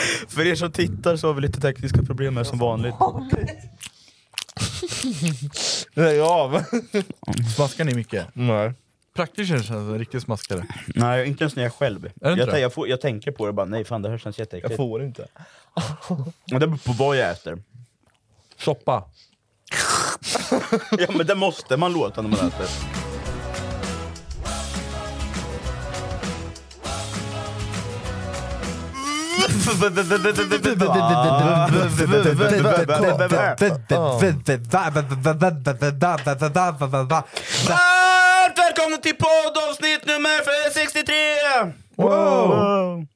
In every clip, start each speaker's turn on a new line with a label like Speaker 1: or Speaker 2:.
Speaker 1: För er som tittar så har vi lite tekniska problem här som vanligt.
Speaker 2: Lägg av!
Speaker 3: Smaskar ni mycket?
Speaker 2: Nej.
Speaker 3: Praktiskt känns det som en riktig smaskare.
Speaker 1: Nej, inte ens när jag är själv.
Speaker 3: det inte
Speaker 1: jag,
Speaker 3: det?
Speaker 1: jag, får, jag tänker på det och bara, nej fan det här känns jätteäckligt.
Speaker 2: Jag får inte.
Speaker 1: Det beror på vad jag äter.
Speaker 3: Soppa.
Speaker 1: ja men det måste man låta när man äter. Varmt välkomna till poddavsnitt nummer 63!
Speaker 3: Wow.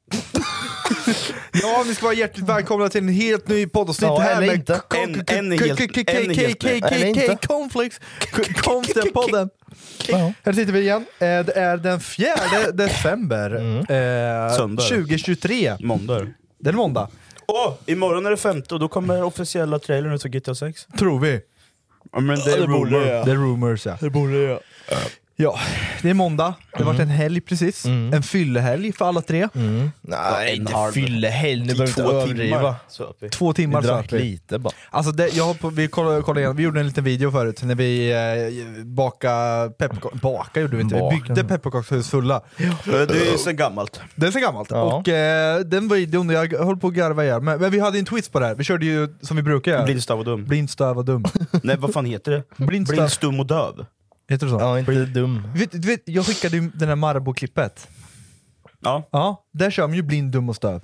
Speaker 3: Ja, ni ska vara hjärtligt välkomna till en helt ny poddavsnitt
Speaker 2: Ja,
Speaker 3: här med
Speaker 2: inte.
Speaker 3: K-
Speaker 1: En-
Speaker 3: K-
Speaker 1: en är
Speaker 3: K-
Speaker 1: helt-
Speaker 3: K- K-
Speaker 1: en är helt
Speaker 3: K-
Speaker 1: ny.
Speaker 3: K-
Speaker 2: Eller
Speaker 3: K-
Speaker 2: inte.
Speaker 3: Cornflakes. K- Konstiga podden. Här sitter vi igen. Det är den 4 december
Speaker 1: Söndag.
Speaker 3: 2023.
Speaker 1: Måndag.
Speaker 3: Det är en måndag,
Speaker 1: Åh, imorgon är det femte och då kommer officiella trailern ut för GTA 6.
Speaker 3: tror vi.
Speaker 1: Ja, men det är
Speaker 2: det borde
Speaker 1: rumor.
Speaker 2: jag.
Speaker 3: Det är rumors ja.
Speaker 2: Det borde jag.
Speaker 3: Ja, det är måndag. Det har varit en helg precis. En fyllehelg för alla tre.
Speaker 2: Nej,
Speaker 1: en
Speaker 2: inte
Speaker 1: halv.
Speaker 2: fyllehelg. Nu behöver du inte
Speaker 1: Två
Speaker 2: överdriva.
Speaker 1: timmar. vi.
Speaker 3: Två
Speaker 2: Vi
Speaker 3: timmar
Speaker 2: drack
Speaker 3: vi.
Speaker 2: lite bara.
Speaker 3: Alltså det, jag har på, vi, kollade, kollade vi gjorde en liten video förut när vi eh, bakade pepparkakor, baka gjorde vi inte, vi byggde pepparkakshus fulla.
Speaker 1: Det är ju så gammalt.
Speaker 3: Det är så gammalt.
Speaker 2: Ja.
Speaker 3: Och eh, den videon, jag höll på att garva ihjäl men, men vi hade en twist på det här, vi körde ju som vi brukar göra.
Speaker 1: Blind, stav och dum.
Speaker 3: Blind, stöv och dum.
Speaker 1: Nej vad fan heter det?
Speaker 3: Blind,
Speaker 1: Blind,
Speaker 3: stöv.
Speaker 1: stum och döv.
Speaker 3: Heter det så?
Speaker 2: Ja, inte dum.
Speaker 3: Vet, du vet, jag skickade ju den här Marabou-klippet.
Speaker 1: Ja,
Speaker 3: Ja, där kör de ju blind, dum och stöv.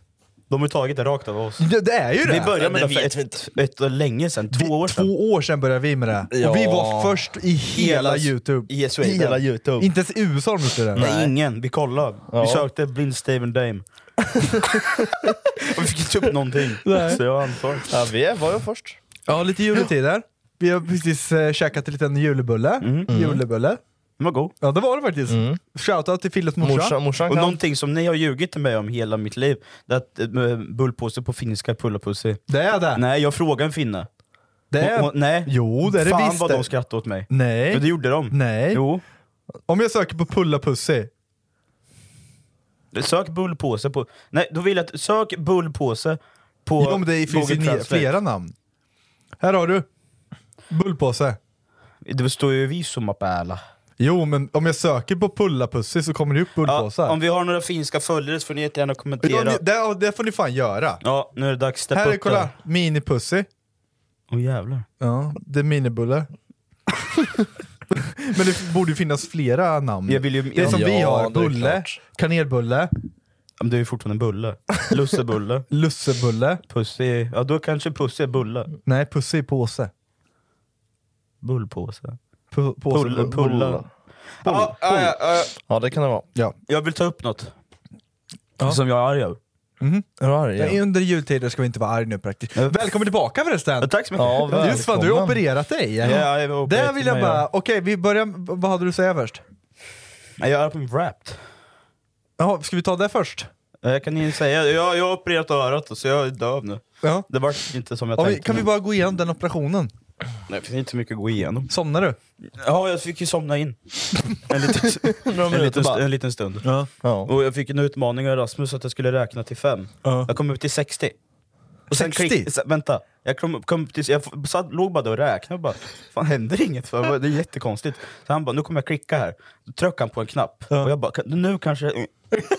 Speaker 1: de har ju tagit det rakt av oss.
Speaker 3: Det, det är ju det!
Speaker 1: Vi började
Speaker 2: Ja,
Speaker 1: med
Speaker 2: det
Speaker 1: det för ett, ett, ett länge sedan, två år sedan.
Speaker 3: Två år sedan började vi med det.
Speaker 2: Ja.
Speaker 3: Och vi var först i hela
Speaker 1: Hela-
Speaker 3: youtube.
Speaker 1: I Sweden.
Speaker 2: Hela youtube.
Speaker 3: Inte ens i USA de gjort det där.
Speaker 1: Nej, ingen. Vi kollade.
Speaker 2: Ja.
Speaker 1: Vi sökte blind Steven Dame. och vi fick inte upp någonting.
Speaker 3: Nej.
Speaker 1: Så jag antar.
Speaker 2: Ja, vi var ju först.
Speaker 3: Ja, lite juletider. Vi har precis eh, käkat en liten julebulle.
Speaker 1: Mm.
Speaker 3: Julebulle.
Speaker 1: Den var god.
Speaker 3: Ja det var det faktiskt.
Speaker 2: Mm.
Speaker 3: Shoutout till Filles morsa.
Speaker 2: Morsan, morsan
Speaker 1: Och
Speaker 2: kan.
Speaker 1: någonting som ni har ljugit till mig om hela mitt liv, det är att eh, bullpåse på finska pullapussi.
Speaker 3: Det är det.
Speaker 1: Nej, jag frågade en finne.
Speaker 3: det är...
Speaker 1: Och, och, nej.
Speaker 3: Jo, det är det
Speaker 1: Fan
Speaker 3: visst
Speaker 1: vad
Speaker 3: det.
Speaker 1: de skrattade åt mig.
Speaker 3: Nej.
Speaker 1: Men det gjorde de.
Speaker 3: Nej.
Speaker 1: Jo.
Speaker 3: Om jag söker på pulla pussy.
Speaker 1: Sök bullpåse på... Nej, då vill jag att... Sök bullpåse på
Speaker 3: Jo men det finns ju
Speaker 1: Translate.
Speaker 3: flera namn. Här har du. Bullpåse.
Speaker 1: Det står ju visumapäällä.
Speaker 3: Jo men om jag söker på pulla pussy så kommer det upp bullpåsar.
Speaker 1: Ja, om vi har några finska följare så får ni jättegärna
Speaker 3: Ja,
Speaker 1: kommentera.
Speaker 3: ni- det, det får ni fan göra.
Speaker 1: Ja, nu är det dags. Step
Speaker 3: Här är kolla,
Speaker 1: där.
Speaker 3: minipussy.
Speaker 1: Åh jävlar.
Speaker 3: Ja, det är minibulle. men det borde ju finnas flera namn.
Speaker 1: Jag vill ju,
Speaker 3: Det är som
Speaker 2: Ja,
Speaker 3: vi har,
Speaker 2: är
Speaker 3: bulle, kanelbulle,
Speaker 1: Men det är ju fortfarande bulle. Lussebulle.
Speaker 3: Lussebulle.
Speaker 1: Pussy, ja då kanske pussy är bulle.
Speaker 3: Nej, pussy i påse.
Speaker 1: Bullpåse.
Speaker 3: Påse.
Speaker 1: Pulla.
Speaker 3: bull-
Speaker 1: pulla. Ja, ja, ja, ja.
Speaker 2: Ja det kan det vara.
Speaker 3: Ja.
Speaker 1: Jag vill ta upp något.
Speaker 3: Ja.
Speaker 1: Som jag är arg över.
Speaker 2: Är du arg?
Speaker 3: Nej,
Speaker 2: Ja.
Speaker 3: Under jultider ska vi inte vara arg nu praktiskt.
Speaker 1: Ja.
Speaker 3: Välkommen tillbaka förresten!
Speaker 1: Ja, tack så mycket.
Speaker 2: Ja,
Speaker 3: Just fan, du har opererat dig.
Speaker 1: Ja, jag var opererad
Speaker 3: Där vill jag bara,
Speaker 1: ja.
Speaker 3: okej vi börjar, vad hade du att säga först?
Speaker 1: Jag är på min Wrapped.
Speaker 3: Jaha, ska vi ta det först?
Speaker 1: Jag kan ju säga, jag, jag har opererat örat så jag är döv nu.
Speaker 3: Ja.
Speaker 1: Det var inte som jag
Speaker 3: Ja,
Speaker 1: tänkte.
Speaker 3: kan vi bara gå igenom den operationen?
Speaker 1: Nej, det finns inte så mycket att gå igenom.
Speaker 3: Somnar du?
Speaker 1: Ja, jag fick ju somna in. En liten, en liten, st- en liten stund.
Speaker 3: Ja.
Speaker 2: Ja.
Speaker 1: Och jag fick en utmaning av Rasmus att jag skulle räkna till fem.
Speaker 3: Ja.
Speaker 1: Jag kom upp till 60. Och sen
Speaker 3: 60?
Speaker 1: Klick, vänta, jag kom, kom till, jag satt, låg bara där och räknade och bara, fan händer inget? För det är jättekonstigt. Så han bara, nu kommer jag klicka här. Då tryckte han på en knapp.
Speaker 3: Ja.
Speaker 1: Och jag bara, "Kan- nu kanske...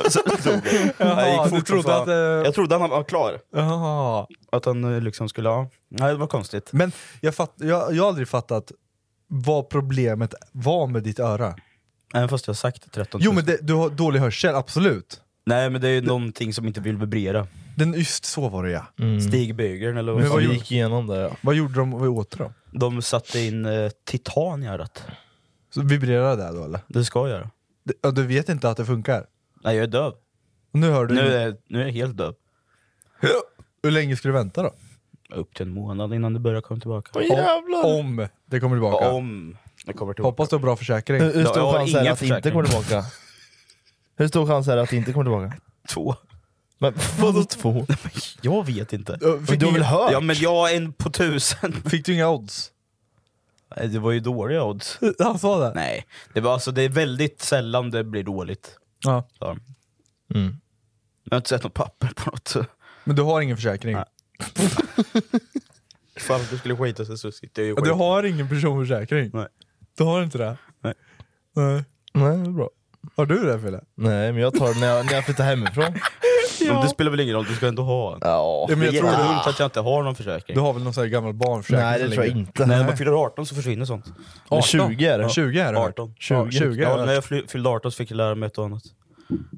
Speaker 1: Så jag.
Speaker 3: Jaha,
Speaker 1: Jag gick
Speaker 3: du
Speaker 1: fort
Speaker 3: trodde
Speaker 1: fan.
Speaker 3: att, eh,
Speaker 1: Jag trodde han var klar.
Speaker 3: Jaha.
Speaker 1: Att han eh, liksom skulle, ja. Nej det var konstigt.
Speaker 3: Men jag, fatt, jag, jag har aldrig fattat vad problemet var med ditt öra.
Speaker 1: Även fast jag har sagt det 13 000.
Speaker 3: Jo men det, du har dålig hörsel, absolut.
Speaker 1: Nej men det är ju någonting som inte vill vibrera.
Speaker 3: Den, just så var det ja.
Speaker 2: Mm.
Speaker 1: Stigbygern eller vad
Speaker 3: Men gjorde-
Speaker 2: gick igenom det ja.
Speaker 3: Vad gjorde de, vad åt de?
Speaker 1: De satte in eh, titan i örat.
Speaker 3: Så vibrerar det då eller?
Speaker 1: Det ska göra.
Speaker 3: Det- Ja, du vet inte att det funkar?
Speaker 1: Nej jag är döv.
Speaker 3: Nu hör du
Speaker 1: Nu är, nu är jag helt döv.
Speaker 3: Hur länge ska du vänta då?
Speaker 1: Upp till en månad innan det börjar komma tillbaka.
Speaker 2: Åh jävlar!
Speaker 3: Om det kommer tillbaka.
Speaker 1: Om det kommer tillbaka.
Speaker 3: Hoppas du har bra försäkring.
Speaker 2: Hur, hur
Speaker 1: Jag
Speaker 2: stor
Speaker 1: har
Speaker 2: chans är det att det inte kommer tillbaka? Hur stor chans är det att det inte kommer tillbaka?
Speaker 1: Två.
Speaker 2: Men vadå två?
Speaker 1: Jag vet inte.
Speaker 3: Fick,
Speaker 2: du har väl hört?
Speaker 1: Ja men jag är en på tusen.
Speaker 3: fick du inga odds?
Speaker 1: Nej, det var ju dåliga odds.
Speaker 3: Han sa det?
Speaker 1: Nej, det, var, alltså, det är väldigt sällan det blir dåligt.
Speaker 3: Ja.
Speaker 1: Så.
Speaker 2: Mm.
Speaker 1: Jag har inte sett något papper på något.
Speaker 3: Men du har ingen försäkring?
Speaker 1: Nej. Ifall det skulle skita sig så sitter jag ju
Speaker 3: Du har ingen personförsäkring?
Speaker 1: Nej.
Speaker 3: Du har inte det?
Speaker 1: Nej.
Speaker 3: Nej.
Speaker 2: Nej, det är bra.
Speaker 3: Har du det Fille?
Speaker 2: Nej, men jag tar det när jag, när jag flyttar hemifrån.
Speaker 1: Men det spelar väl ingen roll, du ska ändå ha en.
Speaker 2: Ja,
Speaker 3: Ja, men
Speaker 1: det
Speaker 3: jag
Speaker 1: är
Speaker 3: tror
Speaker 1: jättedumt
Speaker 3: du,
Speaker 1: att jag inte har någon försäkring.
Speaker 3: du har väl någon sån här gammal barnförsäkring?
Speaker 2: Nej, det
Speaker 3: som
Speaker 2: tror jag
Speaker 3: ligger-
Speaker 2: inte.
Speaker 1: Nej, när man fyller 18 så försvinner sånt.
Speaker 2: Men
Speaker 3: 18?
Speaker 2: 20 är det.
Speaker 3: 20 är det.
Speaker 1: 18.
Speaker 3: 20, ja, 20 är
Speaker 1: Ja,
Speaker 3: det.
Speaker 1: när jag fly- fyllde 18 så fick jag lära mig ett och annat.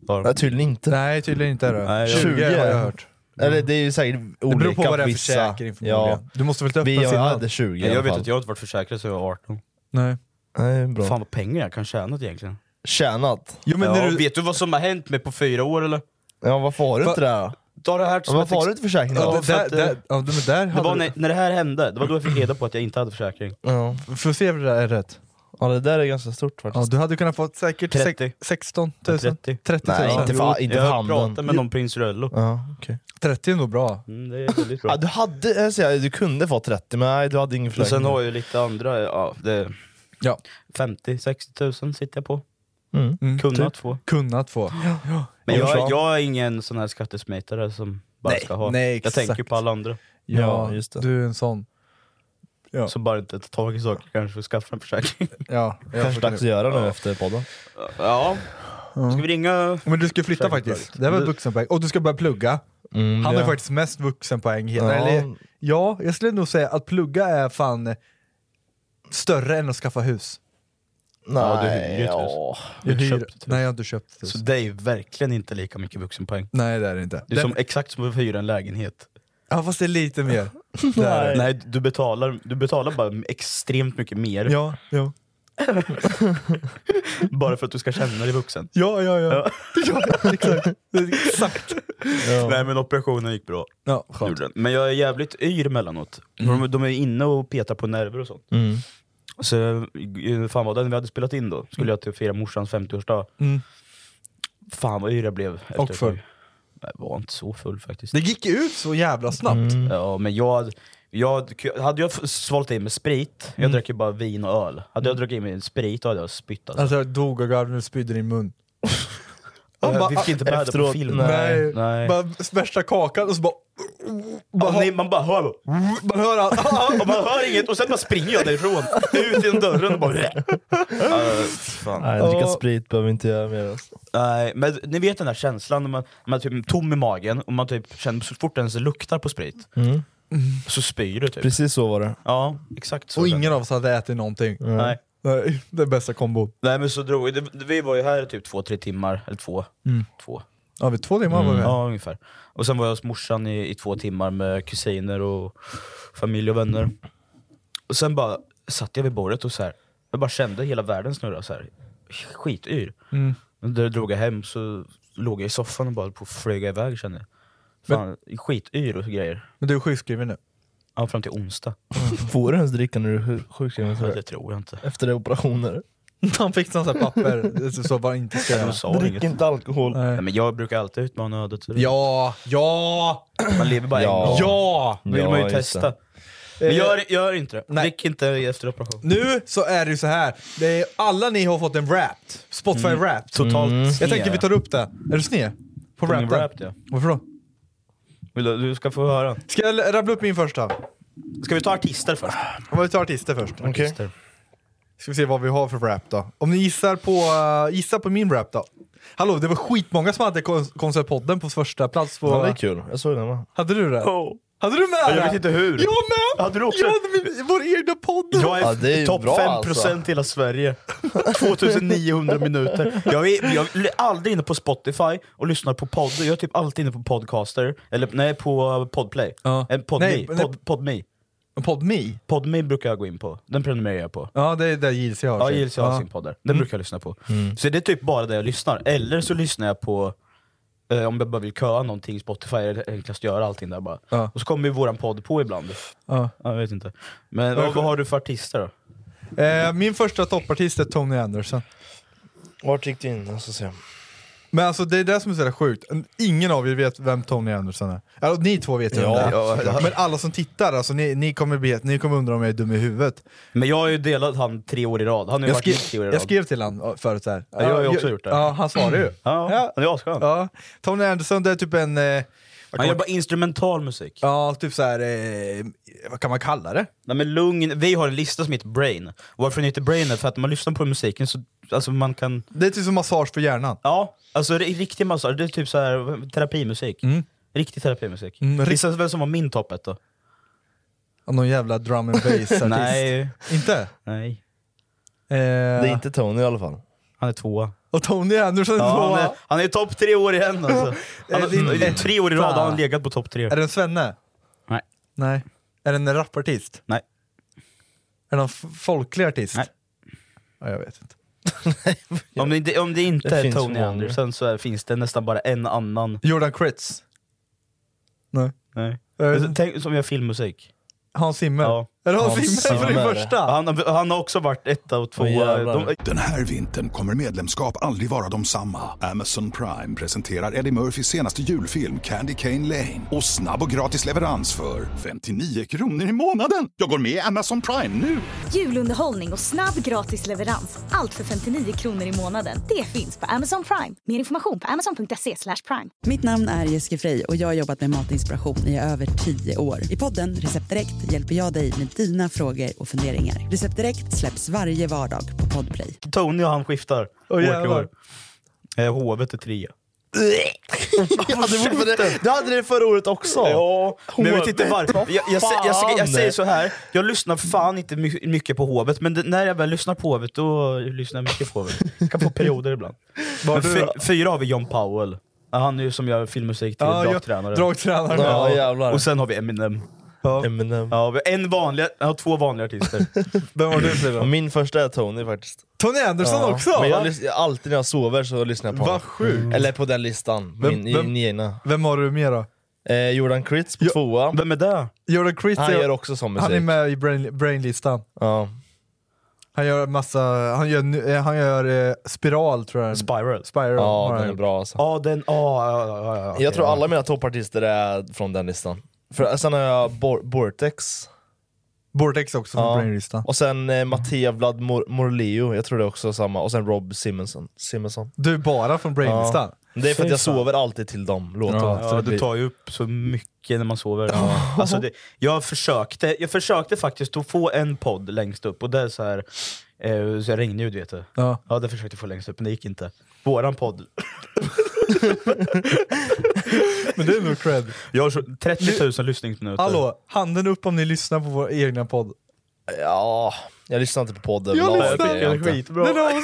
Speaker 1: Ja.
Speaker 2: Nej, tydligen inte.
Speaker 3: Nej, tydligen inte är det.
Speaker 1: Nej, jag-
Speaker 3: 20 har
Speaker 2: 20
Speaker 3: jag hört.
Speaker 2: Eller det är ju säkert
Speaker 3: Det
Speaker 2: olika
Speaker 3: beror på vad det är för
Speaker 2: vissa.
Speaker 3: försäkring förmodligen.
Speaker 2: Ja,
Speaker 3: Du måste väl ta upp
Speaker 2: vi
Speaker 3: den
Speaker 2: jag hade 20 i
Speaker 1: Nej, jag
Speaker 2: alla
Speaker 1: vet
Speaker 2: fall.
Speaker 1: att jag har inte varit försäkrad sedan jag var 18.
Speaker 3: Nej.
Speaker 2: Nej, bra.
Speaker 1: Fan vad pengar jag kan tjäna egentligen.
Speaker 2: Tjänat.
Speaker 3: Jo, men
Speaker 1: ja,
Speaker 3: när du,
Speaker 1: Vet du vad som har hänt mig på fyra år eller?
Speaker 2: Ja, varför har du inte det här då?
Speaker 1: Ta det här
Speaker 2: Ja,
Speaker 1: som
Speaker 2: varför har du
Speaker 1: ex-
Speaker 2: inte försäkring
Speaker 3: ja,
Speaker 2: då?
Speaker 3: Det,
Speaker 1: för
Speaker 3: där,
Speaker 1: att,
Speaker 3: där,
Speaker 1: eh,
Speaker 3: ja, men där
Speaker 1: Det var
Speaker 3: du,
Speaker 1: när, när det här hände, det var då jag fick reda på att jag inte hade försäkring.
Speaker 2: Ja.
Speaker 3: Får se om det där är rätt.
Speaker 2: ja, det där är ganska stort
Speaker 3: Ja,
Speaker 2: faktiskt.
Speaker 3: du hade kunnat få säkert
Speaker 1: 30.
Speaker 3: sex- 16 000?
Speaker 1: 30.
Speaker 3: 30 000?
Speaker 2: Nej, inte för, inte för
Speaker 1: jag
Speaker 2: handen.
Speaker 1: pratade med någon på Insurello.
Speaker 2: Ja, okej.
Speaker 3: 30 är nog bra.
Speaker 1: Mm, det är väldigt bra.
Speaker 2: Ja, du hade, jag säger, du kunde få 30 men nej du hade ingen
Speaker 1: Men
Speaker 2: försäkring.
Speaker 1: sen har jag ju lite andra, ja, det,
Speaker 3: Ja.
Speaker 1: 50-60 tusen sitter jag på.
Speaker 2: Mm.
Speaker 3: Mm,
Speaker 1: Kunnat
Speaker 3: typ.
Speaker 1: få.
Speaker 3: Kunnat få.
Speaker 1: Men
Speaker 2: Jag
Speaker 1: jag, är ingen sån här skattesmitare som bara
Speaker 3: Nej,
Speaker 1: ska ha.
Speaker 3: nej,
Speaker 1: jag
Speaker 3: exakt.
Speaker 1: tänker på alla andra.
Speaker 3: Ja,
Speaker 2: Ja, just det.
Speaker 3: du är en sån. Ja.
Speaker 1: Som bara inte tar tag i saker kanske att skaffa en försäkring.
Speaker 3: Ja, jag
Speaker 2: Kanske dags att göra nu efter podden.
Speaker 1: ja, ska vi ringa?
Speaker 3: Men du ska flytta faktiskt. Det var
Speaker 1: Du-
Speaker 3: vuxenpoäng. Och du ska börja plugga.
Speaker 2: Mm,
Speaker 3: Han
Speaker 2: ja.
Speaker 3: har faktiskt mest vuxenpoäng.
Speaker 2: Ja.
Speaker 3: Eller, ja, jag skulle nog säga att plugga är fan större än att skaffa hus.
Speaker 2: Nej,
Speaker 1: Ja, ju ett
Speaker 2: ja.
Speaker 3: Jag
Speaker 1: Du
Speaker 3: hyr,
Speaker 1: köpt
Speaker 3: nej, jag har inte köpt ett hus.
Speaker 1: Så det är ju verkligen inte lika mycket vuxenpoäng.
Speaker 3: Nej, det är det inte.
Speaker 1: Det är som, exakt som att hyra en lägenhet.
Speaker 3: Ja, fast det är lite mer. Det är det.
Speaker 1: Nej, du betalar, du betalar bara extremt mycket mer
Speaker 3: Ja, ja.
Speaker 1: bara för att du ska känna dig vuxen.
Speaker 3: Ja, ja, ja. ja exakt. exakt.
Speaker 1: Nej men operationen gick bra.
Speaker 3: Ja, skönt.
Speaker 1: Men jag är jävligt yr emellanåt. De, de är inne och petar på nerver och sånt.
Speaker 2: Mm.
Speaker 1: Så fan vad den vi hade spelat in då, skulle jag till fira morsans 50-årsdag.
Speaker 3: Mm.
Speaker 1: Fan vad yr jag blev. efter
Speaker 3: Och full.
Speaker 1: Jag var inte så full faktiskt.
Speaker 3: Det gick ut så jävla snabbt.
Speaker 2: Mm.
Speaker 1: Ja men jag, jag, hade jag svalt i mig sprit, jag drack ju bara vin och öl. Hade jag druckit i mig sprit då hade jag spytt alltså.
Speaker 3: Alltså jag dog och gav när du spydde i din mun.
Speaker 1: Jag
Speaker 3: bara,
Speaker 1: vi fick inte med det på film.
Speaker 2: nej.
Speaker 1: Nej.
Speaker 3: Bara värsta kakan och så bara... bara
Speaker 1: Ja, nej, man bara hör
Speaker 3: Man hör allt.
Speaker 1: och man hör inget och sen bara springer jag därifrån. Ut genom dörren och bara... Ja, fan.
Speaker 2: Nej, dricka sprit behöver inte göra mer. Alltså.
Speaker 1: Nej, men ni vet den där känslan när man, man är typ tom i magen och man typ känner så fort ens luktar på sprit,
Speaker 2: Mm.
Speaker 1: så spyr du typ.
Speaker 2: Precis så var det.
Speaker 1: Ja, exakt så.
Speaker 3: Och ingen av oss hade ätit någonting.
Speaker 1: jag. Nej.
Speaker 3: Nej, det är bästa kombon.
Speaker 1: Nej men så drog det, vi var ju här i typ två, tre timmar, eller två.
Speaker 3: Mm.
Speaker 1: två.
Speaker 3: Ja, vid två timmar var vi
Speaker 1: Ja, ungefär. Och sen var jag hos morsan i, i två timmar med kusiner och familj och vänner. Och sen bara satt jag vid bordet och så här, jag bara kände hela världen snurra så här. skityr.
Speaker 3: Mm.
Speaker 1: Då drog jag hem så låg jag i soffan och bara på att flyga iväg kände jag. Fan, skityr och grejer.
Speaker 3: Men du är sjukskriven nu?
Speaker 1: Ja, fram till onsdag.
Speaker 2: Får du ens dricka när du är sjuk- sjukskriven?
Speaker 1: Ja,
Speaker 2: så
Speaker 1: det tror jag inte.
Speaker 2: Efter operationer?
Speaker 3: Han fick sån här papper, det så bara inte ska.
Speaker 1: De sa
Speaker 2: Drick
Speaker 1: inget.
Speaker 2: inte alkohol.
Speaker 1: Nej, men jag brukar alltid utmana ödet. så det-
Speaker 3: Ja, ja,
Speaker 1: Man lever bara
Speaker 2: Ja.
Speaker 1: en gång.
Speaker 3: ja!
Speaker 1: Vill man ju
Speaker 2: Ja, just
Speaker 1: testa. Men
Speaker 3: Eh,
Speaker 1: gör, gör inte det.
Speaker 3: nej.
Speaker 1: Drick inte efter operation.
Speaker 3: Nu så är det ju så här. Det är, alla ni har fått en Wrapped, Spotify
Speaker 1: Mm.
Speaker 3: Wrapped.
Speaker 1: Totalt
Speaker 3: Jag
Speaker 1: sned.
Speaker 3: tänker vi tar upp det. Är du sned? På
Speaker 1: På min
Speaker 3: Wrapped?
Speaker 1: Wrapped, ja.
Speaker 3: Varför då?
Speaker 1: Vill du, du ska få höra.
Speaker 3: Ska jag rabbla upp min första?
Speaker 1: Ska vi ta artister först?
Speaker 3: Om vi tar artister först.
Speaker 2: Okej.
Speaker 1: Artister.
Speaker 3: Ska vi se vad vi har för rap då. Om ni gissar på, uh, gissar på min rap då. Hallå, det var skitmånga som hade kon- Konceptpodden på första plats på...
Speaker 2: Ja, det är kul. Jag såg den va?
Speaker 3: Hade du det? Hade du med
Speaker 1: Ja, jag
Speaker 3: det?
Speaker 1: vet inte hur.
Speaker 3: Jag med!
Speaker 1: Hade du också?
Speaker 3: Jag hade min, vår egna podd!
Speaker 1: Jag
Speaker 2: Ja,
Speaker 1: är,
Speaker 2: det är
Speaker 1: topp
Speaker 2: bra,
Speaker 1: 5%
Speaker 2: alltså.
Speaker 1: i hela Sverige. 2900 minuter. Jag är, jag är aldrig inne på Spotify och lyssnar på podd. Jag är typ alltid inne på Podcaster, eller nej på Podplay.
Speaker 3: Ja.
Speaker 1: Eh, Podme.
Speaker 3: Nej, nej.
Speaker 1: Pod, Podme.
Speaker 3: Podme?
Speaker 1: Podme brukar jag gå in på. Den prenumererar jag på.
Speaker 3: Ja, det är där JLC har
Speaker 1: Ja,
Speaker 3: sin.
Speaker 1: JLC har sin podd där. Den brukar jag lyssna på. Så det är typ bara det jag lyssnar. Eller så lyssnar jag på, eh, om jag bara vill köa någonting, Spotify är det enklast att göra allting där bara.
Speaker 3: Ja.
Speaker 1: Och så kommer ju våran podd på ibland.
Speaker 3: Ja.
Speaker 1: Ja, Jag vet inte. Men vad, vad har du för artister då?
Speaker 3: Eh, min första toppartist är Tony Anderson.
Speaker 2: Vart gick du in? Jag ska se.
Speaker 3: Men alltså det är det som är så sjukt, ingen av er vet vem Tony Anderson är. Alltså, ni två vet ju vem
Speaker 2: Ja,
Speaker 3: det är.
Speaker 1: ja, ja.
Speaker 3: Men alla som tittar, alltså, ni, ni, kommer bli, ni kommer undra om jag är dum i huvudet.
Speaker 1: Men jag har ju delat han tre år i rad. Han har ju
Speaker 3: Jag
Speaker 1: varit
Speaker 3: skrev,
Speaker 1: tre år i rad.
Speaker 3: jag skrev till han förut såhär.
Speaker 1: Ja, jag har ju också gjort det.
Speaker 3: Ja, han svarade ju.
Speaker 1: Ja, han är asskön.
Speaker 3: Ja. Tony Anderson, det är typ en... Eh,
Speaker 1: Han gör bara instrumental musik.
Speaker 3: ja, typ såhär, eh, vad kan man kalla det?
Speaker 1: Nej, men lugn, vi har en lista som heter Brain. Varför den heter Brain är för att när man lyssnar på musiken så alltså man kan...
Speaker 3: Det är typ som massage för hjärnan.
Speaker 1: Ja, alltså det är riktig massage, det är typ så här terapimusik.
Speaker 3: Mm.
Speaker 1: Riktig terapimusik.
Speaker 3: Mm, rikt-
Speaker 1: Gissa vem som var min topp ett då?
Speaker 3: Av någon jävla drum and bass artist.
Speaker 1: Nej.
Speaker 3: Inte?
Speaker 1: Nej.
Speaker 3: Eh,
Speaker 2: Det är inte Tony i alla fall.
Speaker 1: Han är tvåa.
Speaker 3: Och Tony är
Speaker 1: Ja,
Speaker 3: tvåa.
Speaker 1: han är, han är topp tre år igen alltså. Han
Speaker 3: Är det
Speaker 1: har, tre år i rad har han legat på topp tre.
Speaker 3: Är det en svenne?
Speaker 1: Nej.
Speaker 3: Nej. Är det en rapartist?
Speaker 1: Nej.
Speaker 3: Är det någon folklig artist?
Speaker 1: Nej.
Speaker 3: Ja, jag vet inte.
Speaker 1: Om det, inte- om det inte
Speaker 2: Det
Speaker 1: är
Speaker 2: finns
Speaker 1: Tony
Speaker 2: många.
Speaker 1: Anderson så är, finns det nästan bara en annan.
Speaker 3: Jordan Kritz? Nej.
Speaker 1: Nej.
Speaker 3: Eh,
Speaker 1: Tänk som gör filmmusik.
Speaker 3: Hans Zimmer?
Speaker 1: Ja.
Speaker 3: Är det Hans Zimmer på din första?
Speaker 1: Han, har- han har också varit etta och tvåa.
Speaker 2: Åh, jävlar.
Speaker 1: De,
Speaker 4: Den här vintern kommer medlemskap aldrig vara de samma. Amazon Prime presenterar Eddie Murphys senaste julfilm Candy Cane Lane. Och snabb och gratis leverans för 59 kronor i månaden. Jag går med i Amazon Prime nu!
Speaker 5: Julunderhållning och snabb gratis leverans. Allt för 59 kronor i månaden. Det finns på Amazon Prime. Mer information på amazon.se slash prime.
Speaker 6: Mitt namn är Jessica Frey och jag har jobbat med matinspiration i över tio år. I podden Recept Direkt hjälper jag dig med dina frågor och funderingar. Recept Direkt släpps varje vardag på Podplay.
Speaker 1: Tony och han skiftar.
Speaker 3: Åh,
Speaker 1: år till
Speaker 3: jävlar.
Speaker 1: år. Eh, Hovet är trea.
Speaker 2: Det, var för det, det hade det förra året också!
Speaker 1: Ja, men jag vet inte varför. Jag, jag, jag,
Speaker 2: fan.
Speaker 1: jag, säger så här. jag lyssnar fan inte my- mycket på Hovet, men det, när jag väl lyssnar på Hovet, då lyssnar jag mycket på Hovet. Jag kan få perioder ibland.
Speaker 3: Du
Speaker 1: fyra har vi John Powell. Han är ju som gör filmmusik till
Speaker 3: Ja, jag-
Speaker 1: Draktränaren.
Speaker 3: Dragtränaren.
Speaker 2: Ja, jävlar.
Speaker 1: Och sen har vi Eminem.
Speaker 2: Eminem.
Speaker 1: Ja, vi har en vanlig, har två vanliga artister.
Speaker 3: Vem var du Frida?
Speaker 2: min första är Tony faktiskt.
Speaker 3: Tony Anderson
Speaker 2: Ja,
Speaker 3: också?
Speaker 2: Men jag lys- alltid när jag sover så lyssnar jag på
Speaker 3: Vad
Speaker 2: honom.
Speaker 3: sjukt.
Speaker 2: Eller på den listan,
Speaker 3: Vem-
Speaker 2: min,
Speaker 3: vem-. Vem har du mer då?
Speaker 2: Eh, Jordan Kritz på
Speaker 3: Jo-
Speaker 2: tvåa.
Speaker 1: Vem är det?
Speaker 3: Jordan Kritz
Speaker 2: Han
Speaker 3: är-
Speaker 2: gör också sån musik.
Speaker 3: han är med i brain, Brainlistan.
Speaker 2: Ja.
Speaker 3: Han gör massa, han gör, nu- eh, han gör eh, Spiral tror jag.
Speaker 1: Spiral.
Speaker 3: Spiral. har
Speaker 2: ja,
Speaker 3: han
Speaker 2: den är
Speaker 3: gjort.
Speaker 2: bra alltså.
Speaker 1: Ja, den... Ja, ja, ja, ja, okej,
Speaker 2: Jag tror
Speaker 1: ja.
Speaker 2: alla mina toppartister är från den listan. För, sen har jag Bor- Bortex,
Speaker 3: Vortex också från
Speaker 2: Ja.
Speaker 3: Brainlistan.
Speaker 2: och sen eh, Mattia Vlad Mor- Morleo, jag tror det är också samma, och sen Rob Simonson. Simonson.
Speaker 3: Du är bara från Brainlistan?
Speaker 2: Det är för att jag sover alltid till de låtarna.
Speaker 3: Ja,
Speaker 1: Ja, du tar ju upp så mycket när man sover. Alltså det, jag, försökte, jag försökte faktiskt att få en podd längst upp, och det är så här eh, så jag regnljud vet du.
Speaker 3: Ja.
Speaker 1: Ja, det försökte jag få längst upp, men det gick inte. Våran podd.
Speaker 3: Men det är nog cred.
Speaker 1: Jag har så 30 000 lyssningsminuter.
Speaker 3: Hallå, handen upp om ni lyssnar på vår egna podd.
Speaker 2: Ja, Jag lyssnar inte på podd
Speaker 3: Jag lyssnar.
Speaker 2: det inte.
Speaker 1: skitbra.
Speaker 3: Den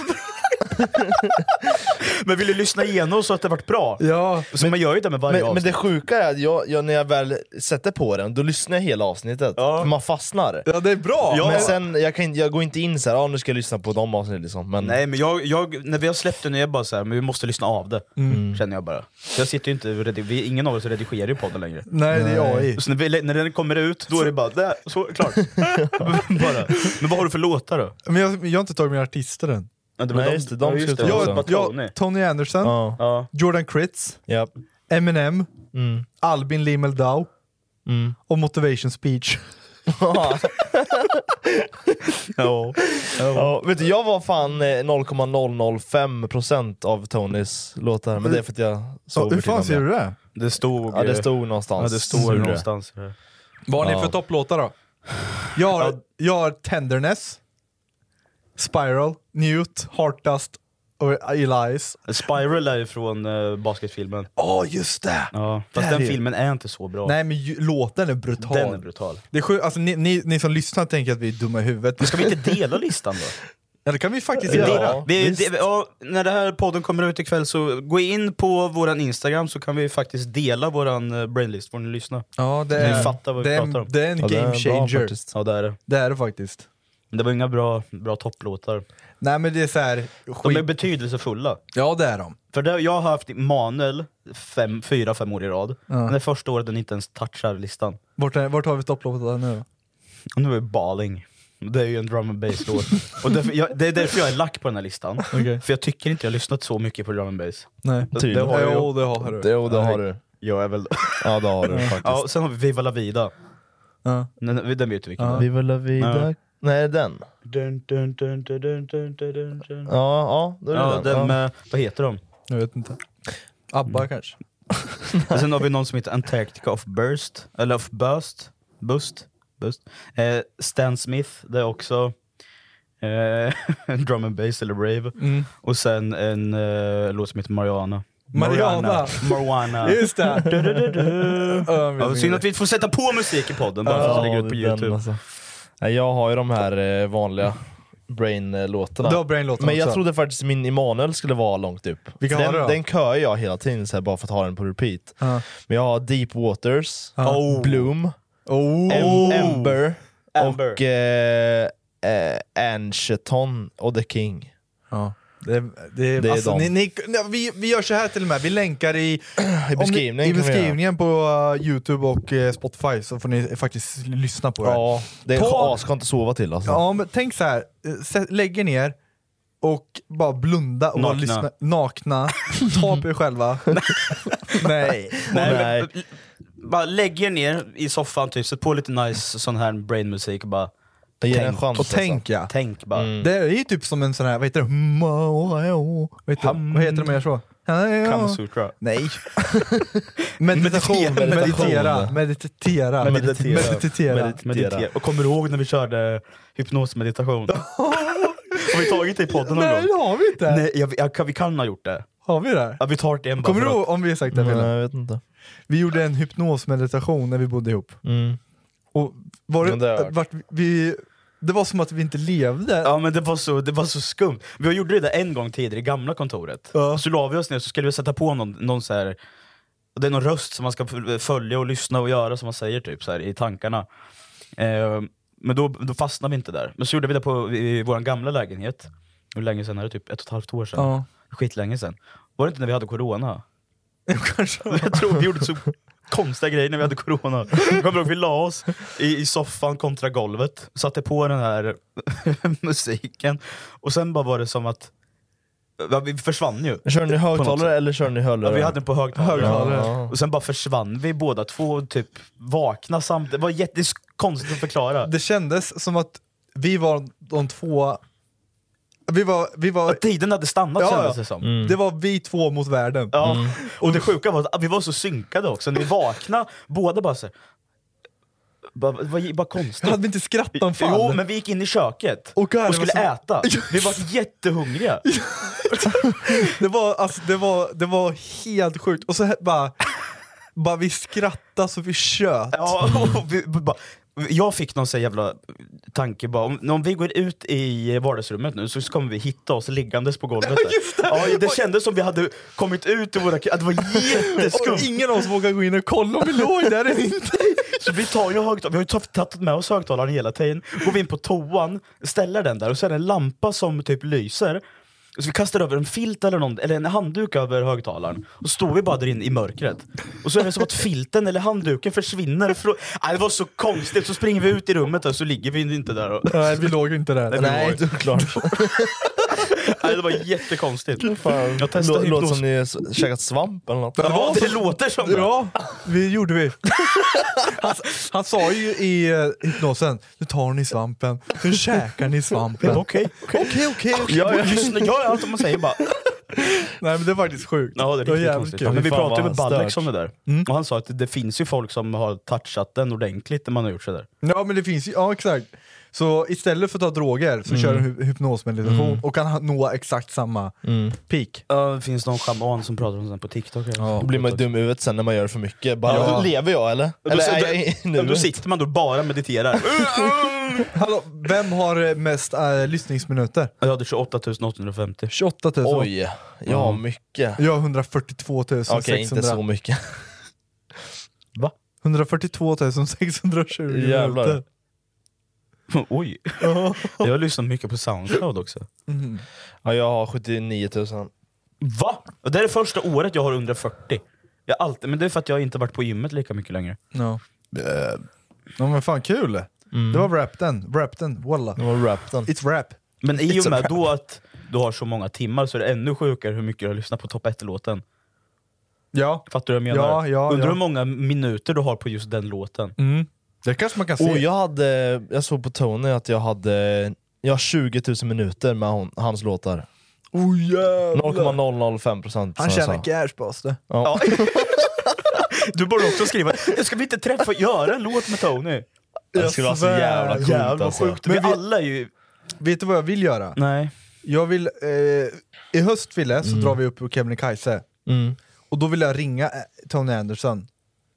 Speaker 1: Men vill du lyssna igenom så att det vart bra?
Speaker 3: Ja.
Speaker 1: Så man gör ju det med varje
Speaker 2: Men, men
Speaker 1: avsnitt.
Speaker 2: det sjuka är att jag, jag, när jag väl sätter på den, då lyssnar jag hela avsnittet.
Speaker 1: Ja.
Speaker 2: För man fastnar.
Speaker 3: ja, det är bra!
Speaker 2: Men sen, jag, kan, inte- jag går inte in så här, ah, nu ska jag lyssna på de avsnitten liksom. Men
Speaker 1: Nej men jag, jag, när vi har släppt det nu är jag bara så här, men vi måste lyssna av det.
Speaker 3: Mm.
Speaker 1: Känner jag bara. Så jag sitter ju inte, och vi, ingen av oss redigerar ju podden längre.
Speaker 3: Nej, det är AI.
Speaker 1: Så när, vi, när den kommer ut, då är det bara, där, så, klart. bara. Men vad har du för låtar då?
Speaker 3: Men jag, jag har inte tagit mina artister än.
Speaker 1: Ja, det var
Speaker 2: Nej,
Speaker 1: de-
Speaker 2: just det, de
Speaker 1: ja,
Speaker 2: ska
Speaker 1: just
Speaker 2: du
Speaker 1: det.
Speaker 2: ta
Speaker 1: Jag
Speaker 2: också.
Speaker 1: var
Speaker 3: Jag,
Speaker 1: Tony.
Speaker 3: Anderson,
Speaker 2: ja.
Speaker 1: Ja.
Speaker 3: Jordan Kritz,
Speaker 2: Ja.
Speaker 3: Eminem,
Speaker 2: Mm.
Speaker 3: Albin Limeldau
Speaker 2: Mm.
Speaker 3: och Motivation Speech.
Speaker 1: Ja.
Speaker 2: Ja, vet du, jag var fan eh, 0,005% av Tonys låtar, men det är för att jag
Speaker 3: Så,
Speaker 2: sover
Speaker 3: hur fan ser du
Speaker 2: ja.
Speaker 3: det?
Speaker 1: Det stod...
Speaker 2: Ja det
Speaker 1: eh,
Speaker 2: stod någonstans.
Speaker 1: Ja, det
Speaker 2: det.
Speaker 1: någonstans.
Speaker 3: Vad har ni
Speaker 2: Ja.
Speaker 3: för topplåtar då? Jag har, jag har Tenderness, Spiral, Newt, Heartdust och Elias.
Speaker 1: Spiral är ju från uh, basketfilmen.
Speaker 3: Åh just det!
Speaker 1: Ja, fast
Speaker 3: Där
Speaker 1: den
Speaker 3: är-
Speaker 1: filmen är inte så bra.
Speaker 3: Nej men ju, låten är brutal.
Speaker 1: Den är brutal.
Speaker 3: Det är sjukt, alltså, ni, ni, ni som lyssnar tänker att vi är dumma i huvudet.
Speaker 1: Ska vi inte dela listan då?
Speaker 3: Ja det kan vi faktiskt
Speaker 2: Ja.
Speaker 3: göra.
Speaker 1: Vi, det, ja, när det här podden kommer ut ikväll så gå in på våran Instagram så kan vi faktiskt dela våran eh, brainlist, får ni lyssna.
Speaker 3: Ja, det
Speaker 1: Ni
Speaker 3: är,
Speaker 1: fattar vad vi
Speaker 3: det är,
Speaker 1: pratar om.
Speaker 3: det är en
Speaker 2: Ja, är
Speaker 3: game
Speaker 2: bra
Speaker 3: changer.
Speaker 2: faktiskt.
Speaker 1: Ja det är det.
Speaker 3: det är det faktiskt.
Speaker 1: Men det var inga bra, bra topplåtar.
Speaker 3: Nej men det är så här,
Speaker 1: De är betydelsefulla.
Speaker 3: Ja det är de.
Speaker 1: För det, jag har haft Manuel fem, fyra, fem år i rad. Men det första året den inte ens touchar listan.
Speaker 3: Vart, är, vart har vi topplåtar nu då?
Speaker 1: Och nu är Balling. Det är ju en drum and bass låt. och därför, jag, det är därför jag är lack på den här listan.
Speaker 3: Okay.
Speaker 1: För jag tycker inte jag har lyssnat så mycket på drum and bass.
Speaker 3: Nej,
Speaker 2: tydligen.
Speaker 1: Det har jag.
Speaker 3: Jo, det har du.
Speaker 2: Det, jo, det har du.
Speaker 1: Jag är väl...
Speaker 2: ja, det har du faktiskt.
Speaker 1: Ja, sen har vi Viva La Vida.
Speaker 3: Ja.
Speaker 1: Den, vet du vilken ja. Då.
Speaker 2: Viva La Vida.
Speaker 1: Ja.
Speaker 2: Nej, den.
Speaker 1: Dun, dun, dun,
Speaker 2: ja, ja, då är det
Speaker 1: ja,
Speaker 2: den.
Speaker 1: den med, vad heter de?
Speaker 3: Jag vet inte. ABBA mm.
Speaker 1: kanske? sen har vi någon som heter Antarctica of Burst, eller of Bust. Bust. Bust. Eh, Stan Smith, det är också eh, drum and bass eller rave.
Speaker 3: Mm.
Speaker 1: Och sen en eh, låt som heter Mariana.
Speaker 3: Mariana.
Speaker 1: Marijuana.
Speaker 3: Just det!
Speaker 1: Du, du, du, du.
Speaker 3: Ja,
Speaker 1: synd att vi inte får sätta på musik i podden bara för att lägga ut på youtube.
Speaker 2: alltså. Nej, Jag har ju de här eh, vanliga Brain-låtarna.
Speaker 3: Du har Brain-låtarna
Speaker 2: Men jag
Speaker 3: också.
Speaker 2: trodde faktiskt min Emanuel skulle vara långt upp.
Speaker 3: Vilka
Speaker 2: den,
Speaker 3: har du då?
Speaker 2: den kör jag hela tiden så här, bara för att ha den på repeat.
Speaker 3: Ja.
Speaker 2: Men jag har Deep Waters,
Speaker 3: Ja.
Speaker 2: Bloom,
Speaker 3: Oh.
Speaker 2: Em- Ember,
Speaker 1: Amber.
Speaker 2: och eh, eh, Ancheton och The King.
Speaker 3: Ja. Det, det,
Speaker 2: Det är
Speaker 3: alltså,
Speaker 2: de.
Speaker 3: ni, ni, nej, vi, vi gör så här till och med, vi länkar i,
Speaker 2: I
Speaker 3: om
Speaker 2: beskrivningen
Speaker 3: ni, i
Speaker 2: kan vi
Speaker 3: beskrivningen på uh, youtube och uh, spotify så får ni faktiskt lyssna på det.
Speaker 2: Ja, det är
Speaker 3: Ta-
Speaker 2: asskönt att sova till alltså.
Speaker 3: Ja, men tänk så här. eh, lägg er ner och bara blunda och bara
Speaker 1: Nakna.
Speaker 3: lyssna. Nakna. Ta på er själva. Nej.
Speaker 1: Nej,
Speaker 2: Nej.
Speaker 1: men, bara lägg er ner i soffan, typ, sätt på lite nice sån här brainmusik och bara
Speaker 2: Jag ger en chans.
Speaker 3: Och tänk ja.
Speaker 1: tänk bara.
Speaker 2: Mm.
Speaker 3: Det är ju typ som en sån här, vad heter det? Vad heter, vad heter det mer så?
Speaker 1: Kamasutra.
Speaker 3: Nej. Meditation. Meditera. Meditera.
Speaker 1: Meditera.
Speaker 3: Meditera.
Speaker 1: Meditera. Och kommer du ihåg när vi körde hypnosmeditation? har vi tagit det i podden någon
Speaker 3: Nej
Speaker 1: gång?
Speaker 3: det har vi inte.
Speaker 1: Nej, jag, jag, kan- vi kan ha gjort det.
Speaker 3: Har vi det?
Speaker 1: Ja, vi tar det en
Speaker 3: Kommer du ihåg om vi har sagt det
Speaker 2: Nej, jag vet inte.
Speaker 3: Vi gjorde en hypnosmeditation när vi bodde ihop.
Speaker 2: Mm.
Speaker 3: Och var
Speaker 2: det
Speaker 3: det, vart vi, det var som att vi inte levde.
Speaker 1: Ja men det var, så, det var så skumt. Vi gjorde det där en gång tidigare i gamla kontoret.
Speaker 3: Ja.
Speaker 1: Så la vi oss ner så skulle vi sätta på någon, någon så här. Det är någon röst som man ska följa och lyssna och göra som man säger typ så här, i tankarna. Eh, men då, då fastnade vi inte där. Men så gjorde vi det på i vår gamla lägenhet. Hur länge sedan är det? Typ ett och ett halvt år sedan?
Speaker 3: Ja.
Speaker 1: Skitlänge sedan. Var det inte när vi hade corona?
Speaker 3: Kanske.
Speaker 1: Jag tror vi gjorde så konstiga grejer när vi hade corona. Jag kommer ihåg, vi la oss i, i soffan kontra golvet, satte på den här musiken, och sen bara var det som att ja, vi försvann ju.
Speaker 2: Kör ni högtalare eller kör ni hörlurar?
Speaker 1: Ja, vi hade den på högtalare.
Speaker 3: Högtalare.
Speaker 2: Ja.
Speaker 1: Och sen bara försvann vi båda två, och typ vakna samtidigt. Det var jättekonstigt att förklara.
Speaker 3: Det kändes som att vi var de två... Vi var... Vi var
Speaker 1: Att tiden hade stannat
Speaker 3: Ja,
Speaker 1: kändes det som.
Speaker 2: Mm.
Speaker 3: Det var vi två mot världen.
Speaker 1: Ja. Och det sjuka var att vi var så synkade också, när vi vaknade, båda bara så här, bara, det var bara konstigt.
Speaker 3: Hade vi inte skrattanfall?
Speaker 1: Jo, men vi gick in i köket
Speaker 3: Och
Speaker 1: och, skulle
Speaker 3: som-
Speaker 1: äta. Vi var jättehungriga.
Speaker 3: Det var, alltså, det, var, det var helt sjukt. Och så bara... Bara vi skrattade så vi tjöt.
Speaker 1: Ja, och vi bara, jag fick någon så här jävla tanke bara, om, om vi går ut i vardagsrummet nu så kommer vi hitta oss liggandes på golvet. där.
Speaker 3: Just det.
Speaker 1: Ja, det kändes som vi hade kommit ut ur våra... Det var jätteskumt.
Speaker 3: Och ingen av oss vågar gå in och kolla om vi låg där eller inte.
Speaker 1: Så vi tar ju högtalaren, vi har ju tagit- tagit med oss högtalaren hela tiden, går vi in på toan, ställer den där och så är det en lampa som typ lyser. Så vi kastar över en filt eller, någon, eller en handduk över högtalaren, och står vi bara där inne i mörkret. Och så är det som att filten eller handduken försvinner från... Ah, det var så konstigt, så springer vi ut i rummet och så ligger vi inte där. Och...
Speaker 3: Nej, vi låg inte där.
Speaker 1: Nej,
Speaker 2: Nej,
Speaker 1: vi
Speaker 2: det är klart.
Speaker 1: Nej, det var jättekonstigt.
Speaker 2: Fan.
Speaker 1: Jag testade
Speaker 2: Lå- Låter
Speaker 1: hypnos.
Speaker 2: som ni s- käkat svamp eller något.
Speaker 1: Ja, det låter som det.
Speaker 3: Ja, det gjorde vi. Han, han sa ju i uh, hypnosen, nu tar ni svampen, nu käkar ni svampen.
Speaker 1: Okej, okej.
Speaker 3: Okej, okej, okej.
Speaker 1: Ja, jag lyssnar, jag gör allt man säger bara.
Speaker 3: Nej men det är faktiskt sjukt.
Speaker 1: Ja, det är
Speaker 3: var
Speaker 1: riktigt
Speaker 3: jävligt
Speaker 1: konstigt.
Speaker 3: kul.
Speaker 1: Men vi
Speaker 2: Fan,
Speaker 1: pratade
Speaker 2: vad
Speaker 1: med Ballex
Speaker 2: stört.
Speaker 1: om det där,
Speaker 3: Mm.
Speaker 1: och han sa att det, det finns ju folk som har touchat den ordentligt när man har gjort sådär.
Speaker 3: Ja men det finns ju, ja exakt. Så istället för att ta droger så kör du hy- hypnosmeditation och kan ha- nå exakt samma peak.
Speaker 1: Ja, det finns någon schaman som pratar om det på TikTok.
Speaker 2: Då blir man dum i huvudet sen när man gör för mycket. Bara,
Speaker 3: Ja.
Speaker 2: Lever jag eller?
Speaker 1: Då,
Speaker 2: eller
Speaker 1: då,
Speaker 2: är jag i
Speaker 1: då,
Speaker 2: nuet?
Speaker 1: då sitter man då bara och mediterar.
Speaker 3: Hallå, vem har eh, mest äh, lyssningsminuter?
Speaker 1: Jag hade 28 850.
Speaker 3: 28 000.
Speaker 2: Oj, ja
Speaker 1: Ja.
Speaker 2: mycket.
Speaker 3: Jag har 142 600.
Speaker 2: Okej, inte så mycket.
Speaker 1: Va?
Speaker 3: 142 620
Speaker 2: Jävlar.
Speaker 3: minuter.
Speaker 1: Oj. Jag har lyssnat mycket på Soundcloud också.
Speaker 2: Ja, jag har 79 000.
Speaker 1: Va? Det är det första året jag har under 40. Jag alltid, men det är för att jag inte varit på gymmet lika mycket längre.
Speaker 3: Ja. Ja men fan kul! Det var rapten, rapten, walla.
Speaker 2: Det var rapten.
Speaker 3: It's rap.
Speaker 1: Men i och med då att du har så många timmar så är det ännu sjukare hur mycket du har lyssnat på topp 1-låten.
Speaker 3: Ja.
Speaker 1: Fattar du vad jag menar?
Speaker 3: Ja, ja,
Speaker 1: Undrar
Speaker 3: ja.
Speaker 1: hur många minuter du har på just den låten.
Speaker 3: Mm. Det kanske man kan se.
Speaker 2: Oh, jag, hade, jag såg på Tony att jag hade jag har 20 000 minuter med hon, hans låtar.
Speaker 3: Oh, jävlar.
Speaker 2: 0,005 procent.
Speaker 3: Han tjänar cash på oss det.
Speaker 2: Ja.
Speaker 1: Du borde också skriva, "Jag ska vi inte träffa och göra en låt med Tony?
Speaker 2: Det skulle vara så jävla coolt
Speaker 1: Jävla
Speaker 2: alltså.
Speaker 1: sjukt.
Speaker 3: Men
Speaker 1: vi,
Speaker 3: vi-
Speaker 1: alla är ju...
Speaker 3: Vet du vad jag vill göra?
Speaker 1: Nej.
Speaker 3: Jag vill, eh, i höst Fille, så drar vi upp på Kebnekaise.
Speaker 2: Mm.
Speaker 3: Och då vill jag ringa eh, Tony Anderson.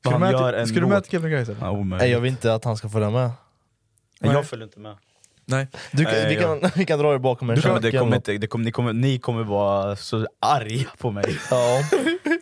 Speaker 3: Ska
Speaker 1: Han
Speaker 3: du
Speaker 1: gör en
Speaker 3: ska du
Speaker 1: låt.
Speaker 3: med till Kebnekaise?
Speaker 1: Ja, omöjligt.
Speaker 2: Nej, jag vill inte att han ska följa med.
Speaker 1: Nej. Jag följer inte med.
Speaker 3: Nej.
Speaker 2: Du,
Speaker 1: Nej,
Speaker 2: vi, kan, vi kan dra er bakom en
Speaker 1: kommer, det kommer
Speaker 2: eller
Speaker 1: inte, det kommer, ni, kommer, ni kommer vara så arga på mig.
Speaker 2: Ja.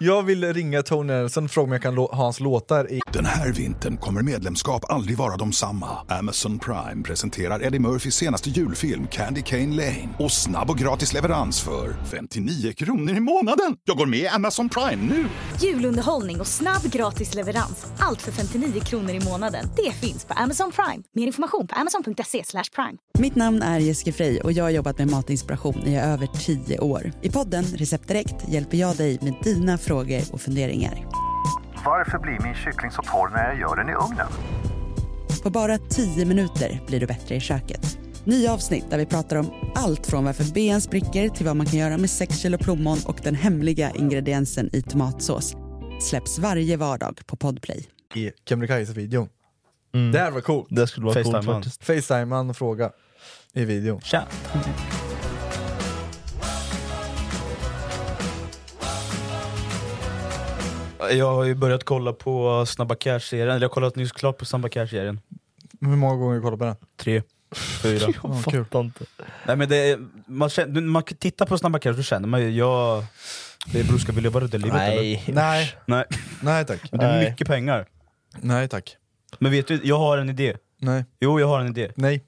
Speaker 3: Jag vill ringa Tony Anderson och fråga om jag kan ha hans låtar i...
Speaker 4: Den här vintern kommer medlemskap aldrig vara de samma. Amazon Prime presenterar Eddie Murphys senaste julfilm Candy Cane Lane. Och snabb och gratis leverans för 59 kronor i månaden. Jag går med i Amazon Prime nu!
Speaker 5: Julunderhållning och snabb gratis leverans. Allt för 59 kronor i månaden. Det finns på Amazon Prime. Mer information på amazon.se slash prime.
Speaker 6: Mitt namn är Jessica Frey och jag har jobbat med matinspiration i över tio år. I podden Recept Direkt hjälper jag dig med dina frågor och funderingar.
Speaker 7: Varför blir min kyckling så torr när jag gör den i ugnen?
Speaker 6: På bara tio minuter blir du bättre i köket. Nya avsnitt där vi pratar om allt från varför ben spricker till vad man kan göra med 6 kilo plommon och den hemliga ingrediensen i tomatsås. Släpps varje vardag på Podplay.
Speaker 3: i Kebnekaise-videon. Det här var coolt.
Speaker 2: Det skulle vara
Speaker 1: Facetime
Speaker 2: coolt
Speaker 1: man.
Speaker 2: faktiskt.
Speaker 3: Facetime han och fråga i videon.
Speaker 1: Tja. Jag har ju börjat kolla på Snabba Cash-serien, eller jag har kollat nyss klart på Snabba Cash-serien.
Speaker 3: Hur många gånger har du kollat på den?
Speaker 1: Tre, fyra.
Speaker 3: Ja, kul.
Speaker 2: Fattar inte.
Speaker 1: Nej men det är, man, känner, man tittar på Snabba Cash då känner man ju, jag... Det är bror, ska vi leva det livet eller?
Speaker 2: Nej.
Speaker 3: Nej,
Speaker 1: Nej.
Speaker 3: nej tack.
Speaker 1: Men det är
Speaker 2: Nej.
Speaker 1: mycket pengar.
Speaker 3: Nej tack.
Speaker 1: Men vet du, jag har en idé.
Speaker 3: Nej.
Speaker 1: Jo, jag har en idé.
Speaker 3: Nej.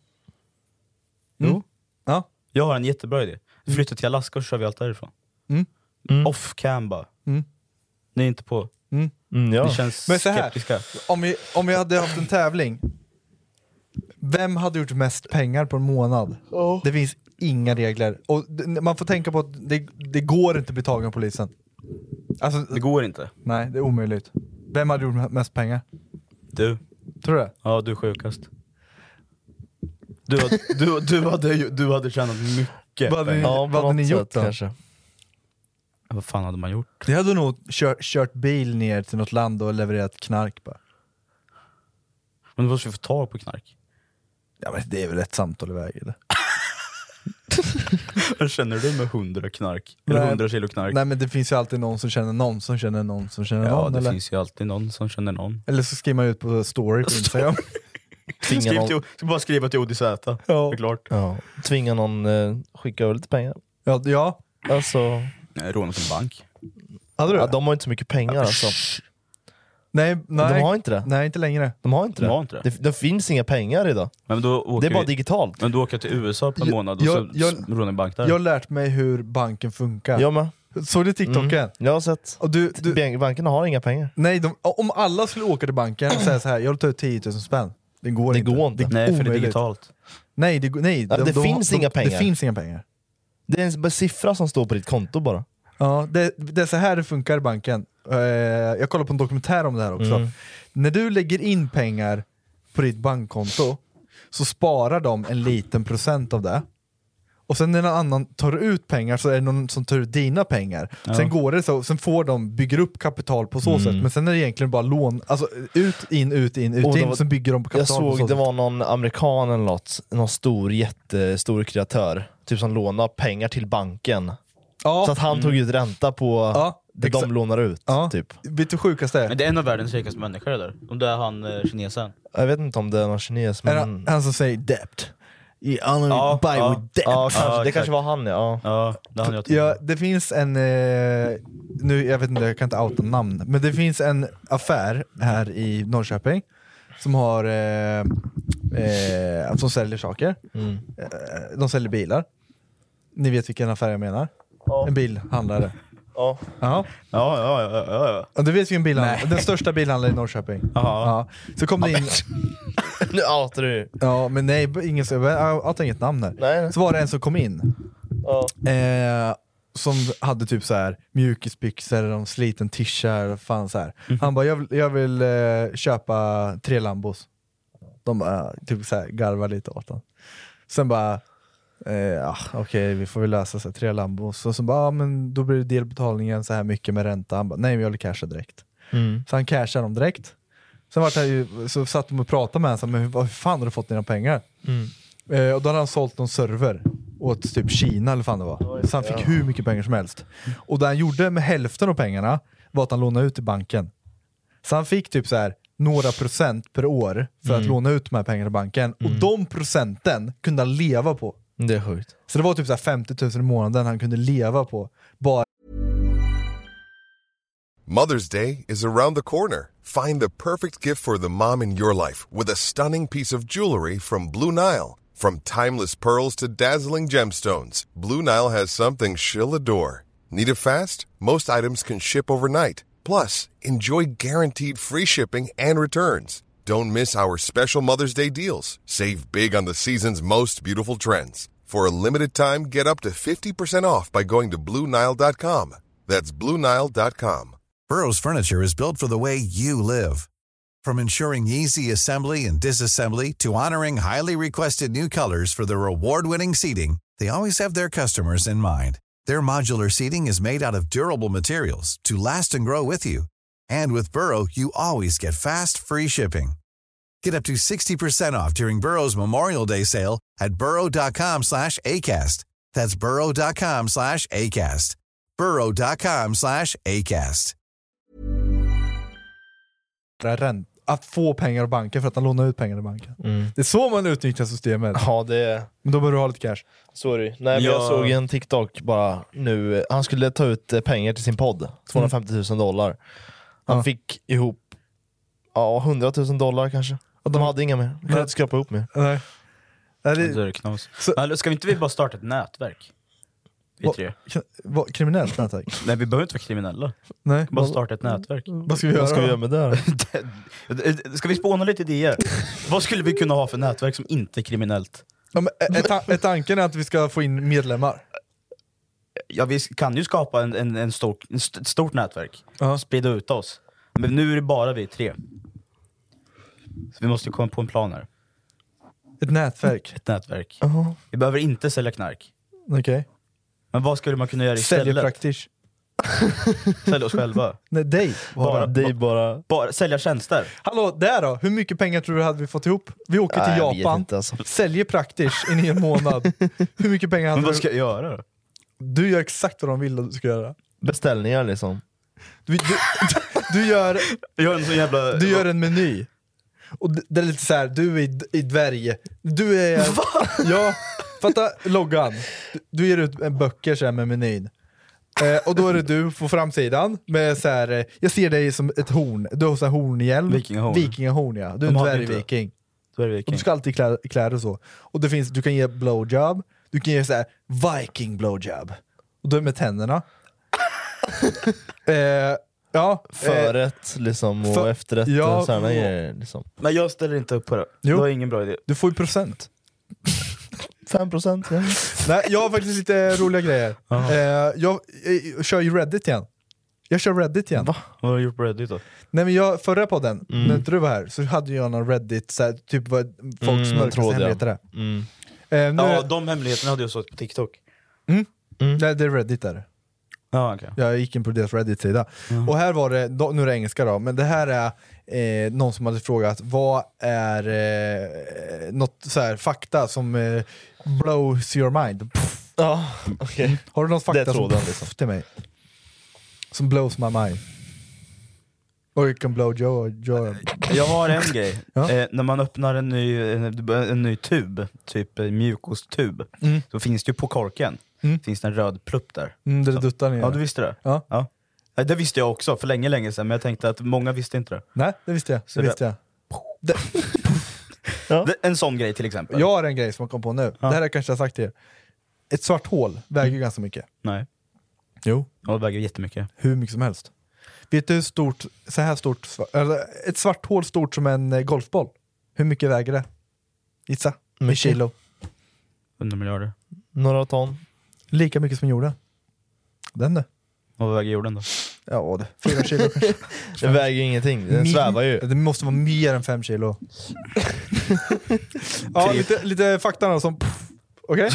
Speaker 3: Mm.
Speaker 1: Jo.
Speaker 3: Ja.
Speaker 1: Jag har en jättebra idé. Flytta till Alaska och så kör vi allt därifrån.
Speaker 3: Mm.
Speaker 2: Mm.
Speaker 1: Off cam bara.
Speaker 3: Mm.
Speaker 1: Ni är inte på?
Speaker 2: Mm, ja.
Speaker 1: Ni känns
Speaker 3: Men så här.
Speaker 1: skeptiska.
Speaker 3: Om vi, om vi hade haft en tävling, vem hade gjort mest pengar på en månad? Det finns inga regler. Och d- man får tänka på att det, det går inte att bli tagen av polisen. Alltså,
Speaker 1: Det går inte.
Speaker 3: nej, det är omöjligt. Vem hade gjort mest pengar?
Speaker 1: Du.
Speaker 3: Tror du det?
Speaker 1: Ja, du är sjukast. Du, har- du, du, hade, du hade tjänat mycket
Speaker 3: Vad hade ni,
Speaker 1: pengar.
Speaker 2: Ja, på
Speaker 3: vad hade ni gjort
Speaker 2: sätt
Speaker 3: då?
Speaker 2: kanske.
Speaker 1: Vad fan hade man gjort?
Speaker 3: Det hade nog kört, kört bil ner till något land och levererat knark bara.
Speaker 1: Men då måste vi få tag på knark.
Speaker 3: Ja men det är väl ett samtal iväg eller?
Speaker 1: Känner du med 100 knark? Eller
Speaker 3: Nej.
Speaker 1: 100 kilo knark?
Speaker 3: Nej men det finns ju alltid någon som känner någon som känner någon som känner
Speaker 1: ja,
Speaker 3: någon
Speaker 1: det
Speaker 3: eller?
Speaker 1: finns ju alltid någon som känner någon.
Speaker 3: Eller så skriver man ut på story på Instagram.
Speaker 2: Tvinga
Speaker 1: Skriv
Speaker 2: någon,
Speaker 1: till, ska bara skriva till ODZ.
Speaker 3: Ja.
Speaker 1: Det är klart.
Speaker 2: ja, tvinga någon eh, skicka över lite pengar.
Speaker 3: Ja, ja.
Speaker 2: Alltså,
Speaker 1: Nej, Råna sin bank.
Speaker 3: Hade du
Speaker 2: ja, de har inte så mycket pengar alltså.
Speaker 3: Nej, nej.
Speaker 2: De har inte det.
Speaker 3: Nej, inte längre.
Speaker 2: De har inte
Speaker 1: De
Speaker 2: det.
Speaker 1: har inte det.
Speaker 2: Det, det finns inga pengar idag.
Speaker 1: Men då åker
Speaker 2: Det är bara
Speaker 1: vi-
Speaker 2: digitalt.
Speaker 1: Men du åker till USA på en
Speaker 3: Jag-
Speaker 1: månad och
Speaker 3: jag-
Speaker 1: så
Speaker 3: jag-
Speaker 1: rånar en bank där.
Speaker 3: Jag har lärt mig hur banken funkar.
Speaker 2: Jag med.
Speaker 3: Såg du TikToken?
Speaker 2: Mm. Jag har sett.
Speaker 3: Och du, du,
Speaker 2: Ban- Bankerna har inga pengar.
Speaker 3: nej, de, om alla skulle åka till banken och säga så här, jag vill ta ut 10 000 spänn. Det går
Speaker 2: Det
Speaker 3: inte.
Speaker 2: går inte.
Speaker 3: är
Speaker 1: Nej, för det är
Speaker 3: omöjligt.
Speaker 1: digitalt.
Speaker 3: Nej, det, nej,
Speaker 2: Ja, det finns inga pengar.
Speaker 3: Det finns inga pengar.
Speaker 2: Det är en siffra som står på ditt konto bara.
Speaker 3: Ja, det, det är så här det funkar i banken. Eh, jag kollade på en dokumentär om det här också.
Speaker 2: Mm.
Speaker 3: När du lägger in pengar på ditt bankkonto så sparar de en liten procent av det. Och sen när någon annan tar ut pengar så är det någon som tar ut dina pengar.
Speaker 1: Ja.
Speaker 3: Sen går det så, sen får de, bygger upp kapital på så
Speaker 2: Mm.
Speaker 3: sätt. Men sen är det egentligen bara lån, alltså ut, in, ut, in, ut,
Speaker 2: Och
Speaker 3: in.
Speaker 2: var-
Speaker 3: sen bygger de på
Speaker 2: Jag
Speaker 3: kapital på så
Speaker 2: såg det
Speaker 3: sätt.
Speaker 2: var någon amerikan eller något, någon stor jättestor kreatör, typ som lånade pengar till banken.
Speaker 3: Ja.
Speaker 2: Så att han tog ut ränta på
Speaker 3: Ja,
Speaker 2: det de lånar ut.
Speaker 3: Ja.
Speaker 2: Typ.
Speaker 3: Vet du hur sjukast det är?
Speaker 1: Men det är en av världens rikaste människor där. Om det är han eh, kinesen.
Speaker 2: Jag vet inte om det är någon kines
Speaker 3: Är
Speaker 2: men...
Speaker 3: han, han som säger debt. You only
Speaker 1: Ja,
Speaker 3: buy
Speaker 1: ja,
Speaker 3: with debt.
Speaker 2: Ja, kanske,
Speaker 1: Ja,
Speaker 2: det kanske var han ja.
Speaker 1: Ja, det han jag
Speaker 3: Ja, det finns en, eh, nu, jag vet inte, jag kan inte outa namn, men det finns en affär här i Norrköping som har, eh, eh, som säljer saker.
Speaker 2: Mm.
Speaker 3: Eh, de säljer bilar. Ni vet vilken affär jag menar?
Speaker 2: Ja.
Speaker 3: En bilhandlare.
Speaker 2: Ja.
Speaker 3: Ja.
Speaker 1: Ja, ja, ja, ja, ja.
Speaker 3: Du vet vilken bilhandlare? Den största bilhandlaren i Norrköping. Ja. Så kom det in,
Speaker 2: Nu outar du
Speaker 3: ja men nej, ingen, jag outar inget namn här.
Speaker 2: Nej, nej.
Speaker 3: Så var det en som kom in,
Speaker 2: Ja.
Speaker 3: Eh, som hade typ så här mjukisbyxor, en sliten tisha, fan så här.
Speaker 2: Mhm.
Speaker 3: Han bara, jag vill, jag vill eh, köpa tre Lambos. De bara, typ så här, garvar lite åt honom. Sen bara, eh, ja, okej vi får väl lösa så här, tre Lambos. Och så bara, ja, men då blir det delbetalningen så här mycket med ränta. Han bara, nej men jag vill casha direkt.
Speaker 2: Mm.
Speaker 3: Så han cashade dem direkt. Sen vart han ju, så satt de och pratade med honom, så här, men hur, hur fan har du fått dina pengar?
Speaker 2: Mm.
Speaker 3: Eh, och då hade han sålt någon server åt typ Kina eller vad fan det var. Så han fick hur mycket pengar som helst. Och det han gjorde med hälften av pengarna var att han lånade ut till banken. Så han fick typ så här några procent per år för att
Speaker 2: Mm.
Speaker 3: låna ut de här pengarna till banken. Och de procenten kunde han leva på.
Speaker 2: Det är sjukt.
Speaker 3: Så det var typ så här 50 000 i månaden han kunde leva på. Bara
Speaker 8: Mother's Day is around the corner. Find the perfect gift for the mom in your life with a stunning piece of jewelry from Blue Nile. From timeless pearls to dazzling gemstones, Blue Nile has something she'll adore. Need it fast? Most items can ship overnight. Plus, enjoy guaranteed free shipping and returns. Don't miss our special Mother's Day deals. Save big on the season's most beautiful trends. For a limited time, get up to 50% off by going to BlueNile.com. That's BlueNile.com.
Speaker 9: Burrow's furniture is built for the way you live. From ensuring easy assembly and disassembly to honoring highly requested new colors for their award-winning seating, they always have their customers in mind. Their modular seating is made out of durable materials to last and grow with you. And with Burrow, you always get fast, free shipping. Get up to 60% off during Burrow's Memorial Day sale at burrow.com slash ACAST. That's burrow.com slash ACAST. burrow.com slash ACAST.
Speaker 3: att få pengar av banken för att han lånar ut pengar i banken.
Speaker 2: Mm.
Speaker 3: Det är så man utnyttjar systemet.
Speaker 2: Ja det är...
Speaker 3: Men då bör du ha lite cash.
Speaker 2: Sorry. Nej, men jag
Speaker 1: Ja.
Speaker 2: såg en TikTok bara nu, han skulle ta ut eh, pengar till sin podd, 250 000 dollar. Han
Speaker 3: Ja.
Speaker 2: fick ihop ja, 100 000 dollar kanske. Och de hade inga mer, de kunde inte skrapa ihop mer.
Speaker 3: Nej. Nej,
Speaker 1: Det är knas.
Speaker 3: Så-
Speaker 1: Men Ska vi inte vi bara starta ett nätverk? Vi
Speaker 3: Vad-
Speaker 1: tre.
Speaker 3: vad, kriminellt nätverk?
Speaker 1: Nej vi behöver inte vara kriminella.
Speaker 3: Nej.
Speaker 1: Bara starta ett nätverk.
Speaker 3: Vad ska vi göra?
Speaker 2: Vad ska vi
Speaker 3: då?
Speaker 2: göra med det då?
Speaker 1: Ska vi spåna lite idéer? Vad skulle vi kunna ha för nätverk som inte är kriminellt?
Speaker 3: Ja, men, är, är, ta- är tanken att vi ska få in medlemmar?
Speaker 1: Ja vi kan ju skapa en, en, en stor, en st- ett stort nätverk,
Speaker 3: Ja.
Speaker 1: sprida ut oss. Men nu är det bara vi tre. Så vi måste komma på en plan här.
Speaker 3: Ett nätverk?
Speaker 1: Ett nätverk.
Speaker 2: Jaha.
Speaker 1: Vi behöver inte sälja knark.
Speaker 3: Okej.
Speaker 1: Men vad skulle man kunna göra istället?
Speaker 3: Säljer praktiskt.
Speaker 1: Sälja oss själva.
Speaker 3: Nej, dig.
Speaker 1: Bara,
Speaker 2: är bara...
Speaker 1: bara sälja tjänster.
Speaker 3: Hallå, där då? Hur mycket pengar tror du hade vi fått ihop? Vi åker
Speaker 2: Nej,
Speaker 3: till
Speaker 2: jag vet
Speaker 3: Japan,
Speaker 2: inte, alltså.
Speaker 3: säljer praktiskt i en månad. Hur mycket pengar hade
Speaker 1: Men vad
Speaker 3: du?
Speaker 1: ska jag göra då?
Speaker 3: Du gör exakt vad de vill att du ska göra.
Speaker 2: Beställningar liksom.
Speaker 3: Du, du, du, gör,
Speaker 1: Jag gör en sån jävla...
Speaker 3: du gör en meny. Och det, det är lite så här, du är i, i dvärg, du är... Ja, fatta loggan. Du, du ger ut en böcker så här med menyn. Eh, och då är det du på framsidan med så här, eh, jag ser dig som ett horn, du har så här hornhjälm.
Speaker 1: Vikingahorn.
Speaker 3: Vikingahorn ja, du är
Speaker 1: De
Speaker 3: en
Speaker 1: inte
Speaker 3: dvärgviking. Och du ska alltid klä, klä dig så. Och det finns, du kan ge blowjob, du kan ge så här viking blowjob. Och då är det med tänderna. eh, ja, eh,
Speaker 2: Förrätt liksom och
Speaker 3: för-
Speaker 2: efterrätt
Speaker 3: ja,
Speaker 2: och sådana
Speaker 3: och-
Speaker 2: grejer. Liksom.
Speaker 1: Men jag ställer inte upp på det.
Speaker 3: Jo.
Speaker 1: Det var ingen bra idé.
Speaker 3: du får ju procent.
Speaker 2: 5% ja.
Speaker 3: Nej, jag har faktiskt lite roliga grejer. Eh, jag, eh, kör ju Reddit igen. Jag kör Reddit igen.
Speaker 1: Vad har du gjort på Reddit då?
Speaker 3: Nej men jag, förra podden,
Speaker 2: Mm.
Speaker 3: när inte du var här, så hade jag någon Reddit, så här, typ vad folks
Speaker 2: Mm,
Speaker 3: mörkaste
Speaker 2: tråd, ja.
Speaker 3: hemligheter är.
Speaker 2: Mm.
Speaker 3: Eh, nu,
Speaker 1: Ja, de hemligheterna hade jag sett på TikTok.
Speaker 3: Nej, det är Reddit där.
Speaker 1: Ja, okej.
Speaker 3: Jag gick in på deras Reddit-sida. Och här var det, då, nu är det engelska då, men det här är eh, någon som hade frågat vad är eh, något så här, fakta som eh, blows your mind? Pff.
Speaker 2: Ja, okej.
Speaker 3: Har du något
Speaker 2: Det är
Speaker 3: fakta som
Speaker 2: tråden,
Speaker 3: pff,
Speaker 2: liksom.
Speaker 3: till mig? Som blows my mind? Or you can blow Joe, Joe.
Speaker 1: Jag har en grej.
Speaker 3: Ja.
Speaker 1: Eh, när man öppnar en ny, en, en ny tub, typ mjukosttub,
Speaker 3: Mm.
Speaker 1: så finns det ju på korken
Speaker 3: Mm.
Speaker 1: finns det en röd plupp där.
Speaker 3: Mm, det duttar ner.
Speaker 1: Ja, du visste det?
Speaker 3: Ja.
Speaker 1: Ja. Nej, Det visste jag också för länge, länge sedan, men jag tänkte att många visste inte det.
Speaker 3: Nej, det visste jag.
Speaker 1: Så
Speaker 3: Det visste jag.
Speaker 1: Det- En sån grej till exempel.
Speaker 3: Jag har en grej som jag kom på nu. Det här har jag kanske har sagt till er. Ett svart hål väger ju ganska mycket.
Speaker 1: Nej.
Speaker 3: Jo.
Speaker 1: Ja, det väger jättemycket.
Speaker 3: Hur mycket som helst. Vet du hur stort, så här stort, eller ett svart hål stort som en eh, golfboll. Hur mycket väger det? Gissa. I
Speaker 2: Mycket.
Speaker 3: kilo.
Speaker 1: 100 miljarder.
Speaker 2: Några ton.
Speaker 3: Lika mycket som jorden. Den det.
Speaker 1: Och vad väger jorden då?
Speaker 3: Ja, det. Fyra kilo kanske.
Speaker 2: Det väger ju ingenting, den
Speaker 3: Mi-
Speaker 2: svävar ju.
Speaker 3: Det måste vara mer än fem kilo. ja, lite, lite fakta då som... Okej?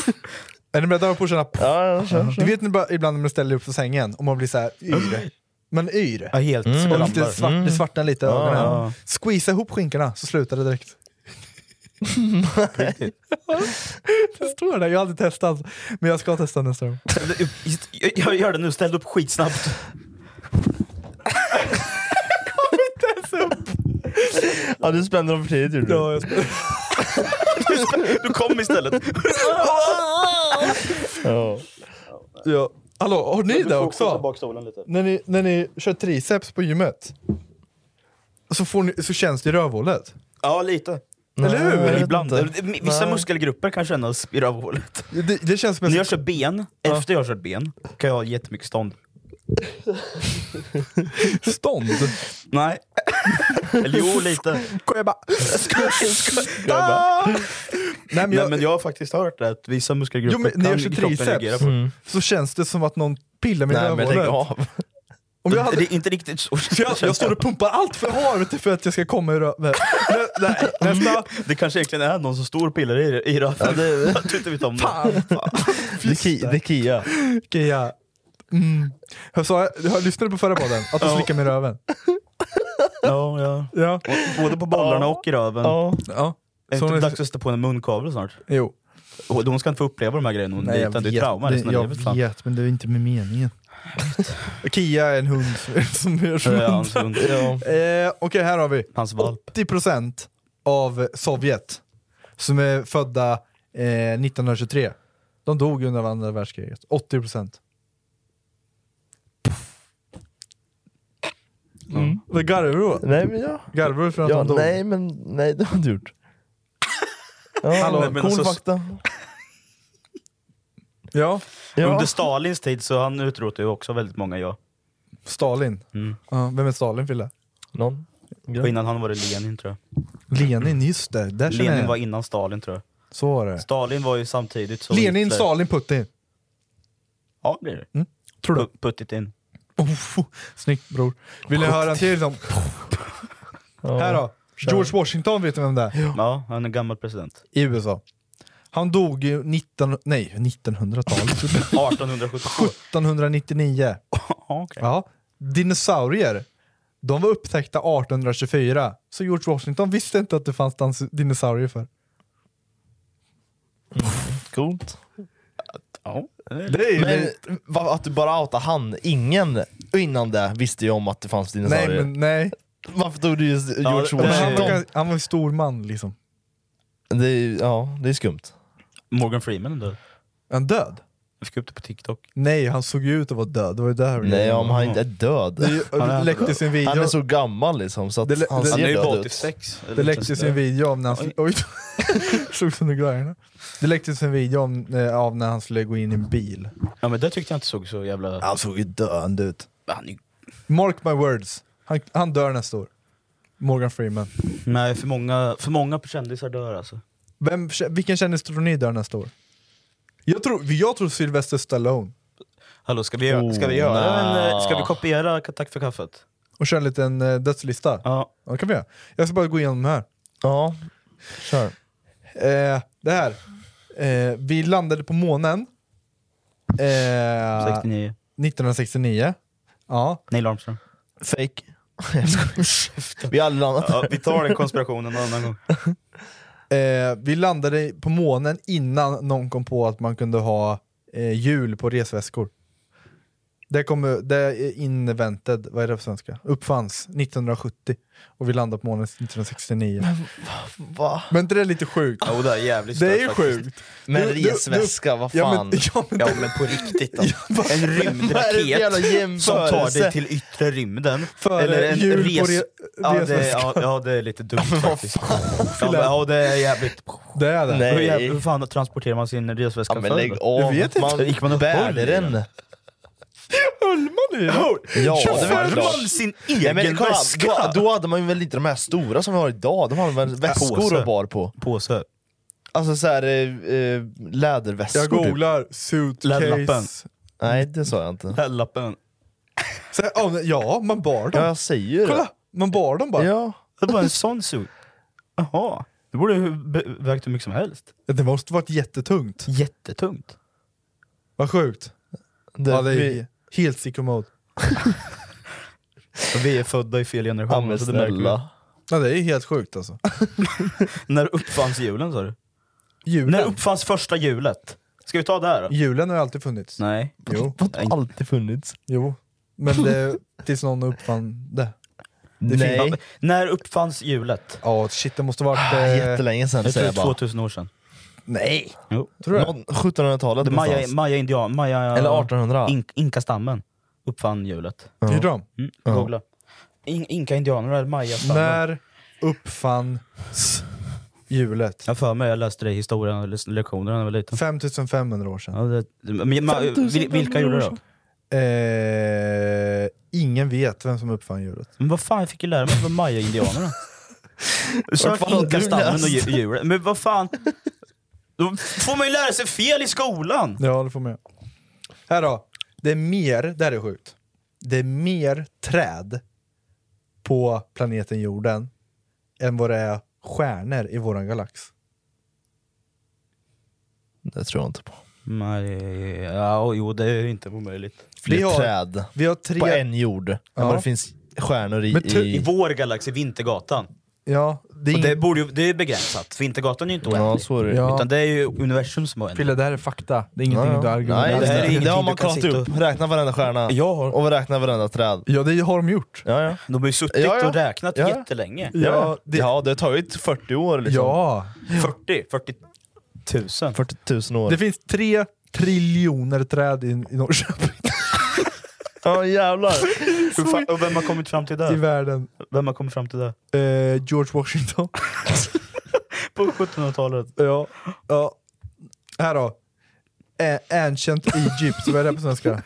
Speaker 3: är ni beredda på att känna...
Speaker 2: Ja, ja, kör,
Speaker 3: Du
Speaker 2: kör.
Speaker 3: vet ni bara, ibland när man ställer upp på sängen och man blir så här yr. Man yr.
Speaker 1: Ja, helt
Speaker 3: Och lite svart,
Speaker 2: Mm.
Speaker 3: det svartnar lite i ögonen. Squeeza ihop skinkorna så slutar det direkt. det står där, jag har aldrig testat. Men jag ska testa nästa gång.
Speaker 1: Jag- Jag gör det nu, ställ upp skitsnabbt.
Speaker 2: Ja, du spände dem för tidigt gjorde du.
Speaker 3: Ja, jag ska...
Speaker 1: Du kom istället.
Speaker 2: Ja.
Speaker 3: ja. Hallå, har ni det också? När ni, när ni kör triceps på gymmet, så, får ni, så känns det i rövhålet.
Speaker 1: Ja, lite.
Speaker 3: Eller hur?
Speaker 2: jag vet
Speaker 1: Ibland.
Speaker 2: inte.
Speaker 1: Vissa
Speaker 2: Nej.
Speaker 1: muskelgrupper kan kännas i rövhålet.
Speaker 3: Det, det känns som
Speaker 1: När jag kör ben, efter jag har kört ben, kan jag ha jättemycket stånd.
Speaker 3: stånd.
Speaker 1: Nej. Eller jo, lite.
Speaker 3: Skojar bara.
Speaker 1: bara.
Speaker 3: Nej, men
Speaker 1: Nej,
Speaker 3: jag,
Speaker 1: men jag har faktiskt hört det, att vissa muskelgrupper
Speaker 3: jo, men när
Speaker 1: kan
Speaker 3: jag kör
Speaker 1: kroppen reagera
Speaker 3: triceps
Speaker 1: på.
Speaker 3: så känns det som att någon pillar mig i
Speaker 2: Nej men lägg
Speaker 3: rövhålet.
Speaker 2: av.
Speaker 3: Om jag hade,
Speaker 1: Det är inte riktigt så.
Speaker 3: Jag, jag står och pumpar allt för jag vet du, för att jag ska komma ur röven. Nästa.
Speaker 1: Det kanske egentligen är någon som står och pillar i, i röven.
Speaker 2: Ja, det-
Speaker 1: du inte vet om det.
Speaker 3: Fan.
Speaker 2: Det är Ki- det är Kia.
Speaker 3: Ja. Mm. Jag, sa, jag lyssnade på förra podden, att du
Speaker 1: Ja.
Speaker 3: slickar mig i röven.
Speaker 1: Ja, ja.
Speaker 3: Ja.
Speaker 1: Både på bollarna och i röven.
Speaker 2: Ja.
Speaker 3: ja.
Speaker 1: Är det inte dags att sätta på en munkavel snart?
Speaker 3: Jo.
Speaker 1: Hon ska inte få uppleva de här grejerna hon
Speaker 3: Nej, jag
Speaker 1: liten, det är
Speaker 3: vet,
Speaker 1: trauma resten av
Speaker 3: jag
Speaker 1: livet. fan.
Speaker 3: vet, men det är inte med meningen. Kia är en hund som gör som
Speaker 1: Ja,
Speaker 3: hund.
Speaker 1: hans hund.
Speaker 2: Ja.
Speaker 3: Eh, Okej, här har vi.
Speaker 1: Hans valp.
Speaker 3: 80% av Sovjet som är födda eh, 1923, de dog under andra världskriget. 80%. Mm. Garvar du åt?
Speaker 2: Nej men ja.
Speaker 3: Garvar du för att
Speaker 2: ja
Speaker 3: de dog?
Speaker 2: nej men nej det har du gjort. Ja,
Speaker 3: Hallå,
Speaker 2: cool
Speaker 1: men alltså-
Speaker 2: fakta.
Speaker 3: Ja,
Speaker 2: Ja.
Speaker 1: Under Stalins tid så han utrotade ju också väldigt många ja.
Speaker 3: Stalin.
Speaker 1: Mm.
Speaker 3: Ja, vem är Stalin Fille?
Speaker 2: Någon?
Speaker 1: Och innan han var det Lenin tror jag.
Speaker 3: Lenin, just det. Där känner
Speaker 1: Lenin
Speaker 3: jag.
Speaker 1: var innan Stalin tror jag.
Speaker 3: Så var det.
Speaker 1: Stalin var ju samtidigt så
Speaker 3: Lenin,
Speaker 1: Hitler-
Speaker 3: Stalin, Putin.
Speaker 1: Ja, det är det.
Speaker 3: Tror du?
Speaker 1: Pu- Puttit in.
Speaker 3: Oh, snyggt bror. Vill ni höra en till? Som... Här då. George Washington, vet du vem det är?
Speaker 1: Ja, han är gammal president.
Speaker 3: I USA. Han dog ju 19... Nej, 1900-talet.
Speaker 1: 1872.
Speaker 3: 1799.
Speaker 1: Ja, okej.
Speaker 3: Ja. Dinosaurier, de var upptäckta 1824. Så George Washington visste inte att det fanns dinosaurier för.
Speaker 2: Coolt.
Speaker 1: Ja, det är
Speaker 2: Men att du bara outar han, ingen innan det visste ju om att det fanns
Speaker 3: Nej
Speaker 2: dinosaurier.
Speaker 3: men nej.
Speaker 2: Varför tog du just
Speaker 1: Ja,
Speaker 2: George
Speaker 1: det-
Speaker 3: Men han,
Speaker 2: Washington?
Speaker 3: var, han var en stor man liksom.
Speaker 2: Det är, ja, det är skumt.
Speaker 1: Morgan Freeman är död.
Speaker 3: Är han död?
Speaker 1: Jag fick upp det på TikTok.
Speaker 3: Nej, han såg ju ut att vara död. Det var ju där
Speaker 2: Nej, om han inte är död.
Speaker 3: Det
Speaker 1: Han är-
Speaker 3: läcktes en video.
Speaker 2: Han är så gammal liksom, så att
Speaker 3: Det
Speaker 2: han ser
Speaker 1: Han är ju
Speaker 2: död
Speaker 1: bara
Speaker 2: ut.
Speaker 1: 86.
Speaker 3: Det läcktes en video av när han...
Speaker 1: Oj.
Speaker 3: Oj! Slog sönder. Det läcktes en video om, eh, av när han skulle gå in i en bil.
Speaker 1: Ja men det tyckte jag inte såg så jävla...
Speaker 3: Han såg ju döende ut.
Speaker 1: Han är...
Speaker 3: Mark my words. Han, han dör nästa år. Morgan Freeman.
Speaker 1: Nej, för många, för många kändisar dör alltså.
Speaker 3: Vem, vilken kändis tror ni dör nästa år? Jag tror, jag tror Sylvester Stallone.
Speaker 1: Hallå, ska vi, göra- ska vi göra en... eh, Ska vi kopiera Tack för kaffet?
Speaker 3: Och köra en liten uh, dödslista?
Speaker 1: Ja.
Speaker 3: Ja, det kan vi göra. Jag ska bara gå igenom här.
Speaker 2: Ja, kör.
Speaker 3: Eh, det här. Eh, vi landade på månen. Eh,
Speaker 1: 69.
Speaker 3: 1969. Ja.
Speaker 1: Neil Armstrong.
Speaker 2: Fake. Vi har aldrig landat
Speaker 1: Ja, vi tar den konspirationen en annan gång.
Speaker 3: Eh, vi landade på månen innan någon kom på att man kunde ha eh, hjul på resväskor. Det, kom, det är invented, vad är det på svenska? Uppfanns 1970 och vi landade på månen 1969.
Speaker 2: Va?
Speaker 3: Men inte det är lite sjukt?
Speaker 1: Jo, det är jävligt
Speaker 3: Det är
Speaker 1: faktiskt.
Speaker 3: sjukt!
Speaker 2: Men
Speaker 3: Du- du-
Speaker 2: resväska, vad
Speaker 3: Ja,
Speaker 2: fan?
Speaker 3: men, ja, men,
Speaker 1: Ja men på riktigt då. En
Speaker 2: för jävla
Speaker 1: rymdraket som tar dig till yttre rymden.
Speaker 3: För
Speaker 1: Eller en
Speaker 3: på
Speaker 1: res...
Speaker 3: re-
Speaker 1: ja, det,
Speaker 3: resväska.
Speaker 1: ja, ja det är lite dumt faktiskt. Ja, men, ja det är jävligt...
Speaker 3: det är det.
Speaker 2: Nej.
Speaker 1: Hur, jävligt, hur fan transporterar man sin resväska
Speaker 2: Ja, men lägg av, man,
Speaker 1: Gick man och
Speaker 2: bär den.
Speaker 3: Höll man i den?
Speaker 2: Ja, det väl
Speaker 1: Höll man sin
Speaker 2: Nej,
Speaker 1: egen
Speaker 2: men kolla,
Speaker 1: väska?
Speaker 2: då, då hade man ju väl inte de här stora som vi har idag, de hade väl väskor
Speaker 1: Påse.
Speaker 2: och bar på.
Speaker 1: Påse.
Speaker 2: Alltså såhär eh, eh, läderväskor
Speaker 3: Jag
Speaker 2: typ.
Speaker 3: googlar suitcase.
Speaker 1: Läderlappen.
Speaker 2: Nej det sa jag inte.
Speaker 1: Lappen.
Speaker 3: Så, ja, ja, man bar dem.
Speaker 2: Ja jag säger ju det.
Speaker 3: Kolla, man bar dem bara.
Speaker 2: Ja.
Speaker 1: Det var en sån suit. Jaha. Det borde vägt hur mycket som helst.
Speaker 3: Det måste varit jättetungt.
Speaker 1: Jättetungt.
Speaker 3: Vad sjukt.
Speaker 2: Det,
Speaker 3: Ja, det är
Speaker 2: vi,
Speaker 3: helt sicko mode.
Speaker 1: Vi är födda i fel
Speaker 2: ja,
Speaker 1: generation.
Speaker 2: men
Speaker 1: så det märker.
Speaker 3: Ja, det är helt sjukt alltså.
Speaker 1: När uppfanns hjulen sa du?
Speaker 3: Julen,
Speaker 1: När uppfanns första hjulet? Ska vi ta det här då?
Speaker 3: julen har ju alltid funnits.
Speaker 1: Nej.
Speaker 3: Jo.
Speaker 2: Det har alltid funnits.
Speaker 3: jo. Men det, tills någon uppfann det.
Speaker 2: Nej.
Speaker 1: Ja, när uppfanns hjulet?
Speaker 3: Ja, shit det måste varit... Eh,
Speaker 2: Jättelänge sedan
Speaker 1: Jag tror
Speaker 2: säger
Speaker 1: det
Speaker 2: jag bara.
Speaker 1: 2000 år sedan.
Speaker 3: Nej!
Speaker 1: Jo.
Speaker 3: Tror du?
Speaker 2: Någon- 1700-talet
Speaker 1: Det Maya,
Speaker 2: någonstans.
Speaker 1: Maya indian, Maya...
Speaker 2: Eller 1800.
Speaker 1: In, Inka-stammen uppfann hjulet.
Speaker 3: Gjorde de?
Speaker 1: Mm,
Speaker 2: Ja.
Speaker 1: googla. In, Inka-indianer eller Maya-stammen.
Speaker 3: När uppfanns hjulet?
Speaker 1: Jag har för mig, jag läste det i historien, eller lektioner när jag var liten.
Speaker 3: 5500 år sedan.
Speaker 1: Ja, det, men, ma, vil- vilka gjorde det då?
Speaker 3: Eh, ingen vet vem som uppfann hjulet.
Speaker 1: Men vad fan, jag fick ju lära mig från Maya-indianerna. Sök
Speaker 2: fan har du
Speaker 1: Inka-stammen och
Speaker 2: läst?
Speaker 1: dju- djuret. Men vad fan? Då får man ju lära sig fel i skolan!
Speaker 3: Ja, det får man göra. Här då. Det är mer, det här är sjukt. Det är mer träd på planeten jorden än vad det är stjärnor i våran galax.
Speaker 2: Det tror jag inte på.
Speaker 1: Nej, ja, jo det är inte omöjligt.
Speaker 2: Fler
Speaker 3: Vi har-
Speaker 2: träd
Speaker 3: Vi har tre...
Speaker 2: på en jord än
Speaker 3: Ja.
Speaker 2: vad det finns stjärnor i...
Speaker 3: Men
Speaker 1: I
Speaker 2: i...
Speaker 1: vår galax, i Vintergatan.
Speaker 3: Ja, det är
Speaker 1: Och det, borde ju, det är begränsat, Vintergatan är ju inte
Speaker 2: Ja,
Speaker 1: oändlig.
Speaker 2: så är det.
Speaker 3: Ja.
Speaker 1: Utan det är ju universum som är oändligt.
Speaker 3: Fille, det här är fakta. Det är ingenting
Speaker 2: Ja,
Speaker 3: du
Speaker 2: ja.
Speaker 3: argumenterar
Speaker 2: Nej, det,
Speaker 1: här är
Speaker 2: det, har
Speaker 1: du
Speaker 2: man
Speaker 1: kan
Speaker 2: kollat
Speaker 1: sitta
Speaker 2: upp.
Speaker 1: och-
Speaker 2: Räkna varenda stjärna.
Speaker 1: Jag har.
Speaker 2: Och räkna varenda träd.
Speaker 3: Ja, det har de gjort.
Speaker 2: Ja, ja.
Speaker 1: De har ju suttit
Speaker 2: Ja, ja.
Speaker 1: och räknat
Speaker 2: Ja.
Speaker 1: jättelänge.
Speaker 2: Ja,
Speaker 3: det-
Speaker 2: ja, det tar ju 40 år liksom.
Speaker 3: Ja.
Speaker 1: 40, 40 tusen.
Speaker 2: 40 000 år.
Speaker 3: Det finns tre triljoner träd i, i Norrköping.
Speaker 2: Ja jävlar.
Speaker 1: Hur fan- Och vem har kommit fram till
Speaker 3: I
Speaker 1: det?
Speaker 3: världen.
Speaker 1: Vem har kommit fram till det?
Speaker 3: Eh, George Washington.
Speaker 1: På 1700-talet.
Speaker 3: ja. ja. Här då. A- Ancient Egypt, vad är det på svenska?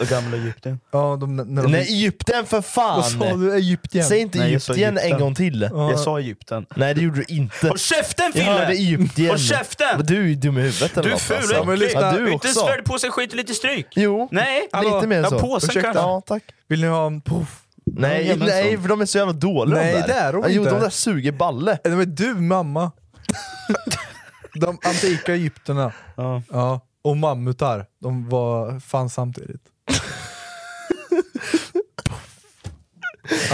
Speaker 1: F- Gamla Egypten.
Speaker 3: Ja, de, när de,
Speaker 2: Nej Egypten för
Speaker 3: Vad sa
Speaker 2: fan!
Speaker 3: du? Egypten?
Speaker 2: Säg inte
Speaker 1: Nej, jag sa
Speaker 2: Egypten en
Speaker 1: Egypten.
Speaker 2: gång till.
Speaker 3: Ja.
Speaker 1: Jag sa Egypten.
Speaker 2: Nej det gjorde du inte.
Speaker 1: Håll käften
Speaker 2: Jag hörde
Speaker 1: Fille!
Speaker 2: Egypten.
Speaker 1: Håll käften!
Speaker 2: Men Du är ju dum i huvudet eller
Speaker 1: Du är
Speaker 2: något,
Speaker 1: ful
Speaker 2: alltså.
Speaker 1: och
Speaker 3: men
Speaker 1: äcklig!
Speaker 3: lyssna,
Speaker 2: Ja,
Speaker 1: Du inte
Speaker 2: också.
Speaker 1: svärd på sig skit och lite stryk!
Speaker 2: Jo,
Speaker 1: Nej!
Speaker 2: Lite mer
Speaker 1: Ja,
Speaker 2: så.
Speaker 1: påsen
Speaker 3: Ursäkta.
Speaker 1: kanske.
Speaker 2: Ja, tack.
Speaker 3: Vill ni ha en poff?
Speaker 2: Nej,
Speaker 1: Ja,
Speaker 2: nej för de är så jävla dåliga
Speaker 3: Nej,
Speaker 2: de där.
Speaker 3: det är de
Speaker 2: ja, Jo,
Speaker 3: inte.
Speaker 2: de där suger balle.
Speaker 3: Nej men du mamma. de antika egyptierna.
Speaker 1: Ja.
Speaker 3: Ja. Och mammutar, de var, fanns samtidigt.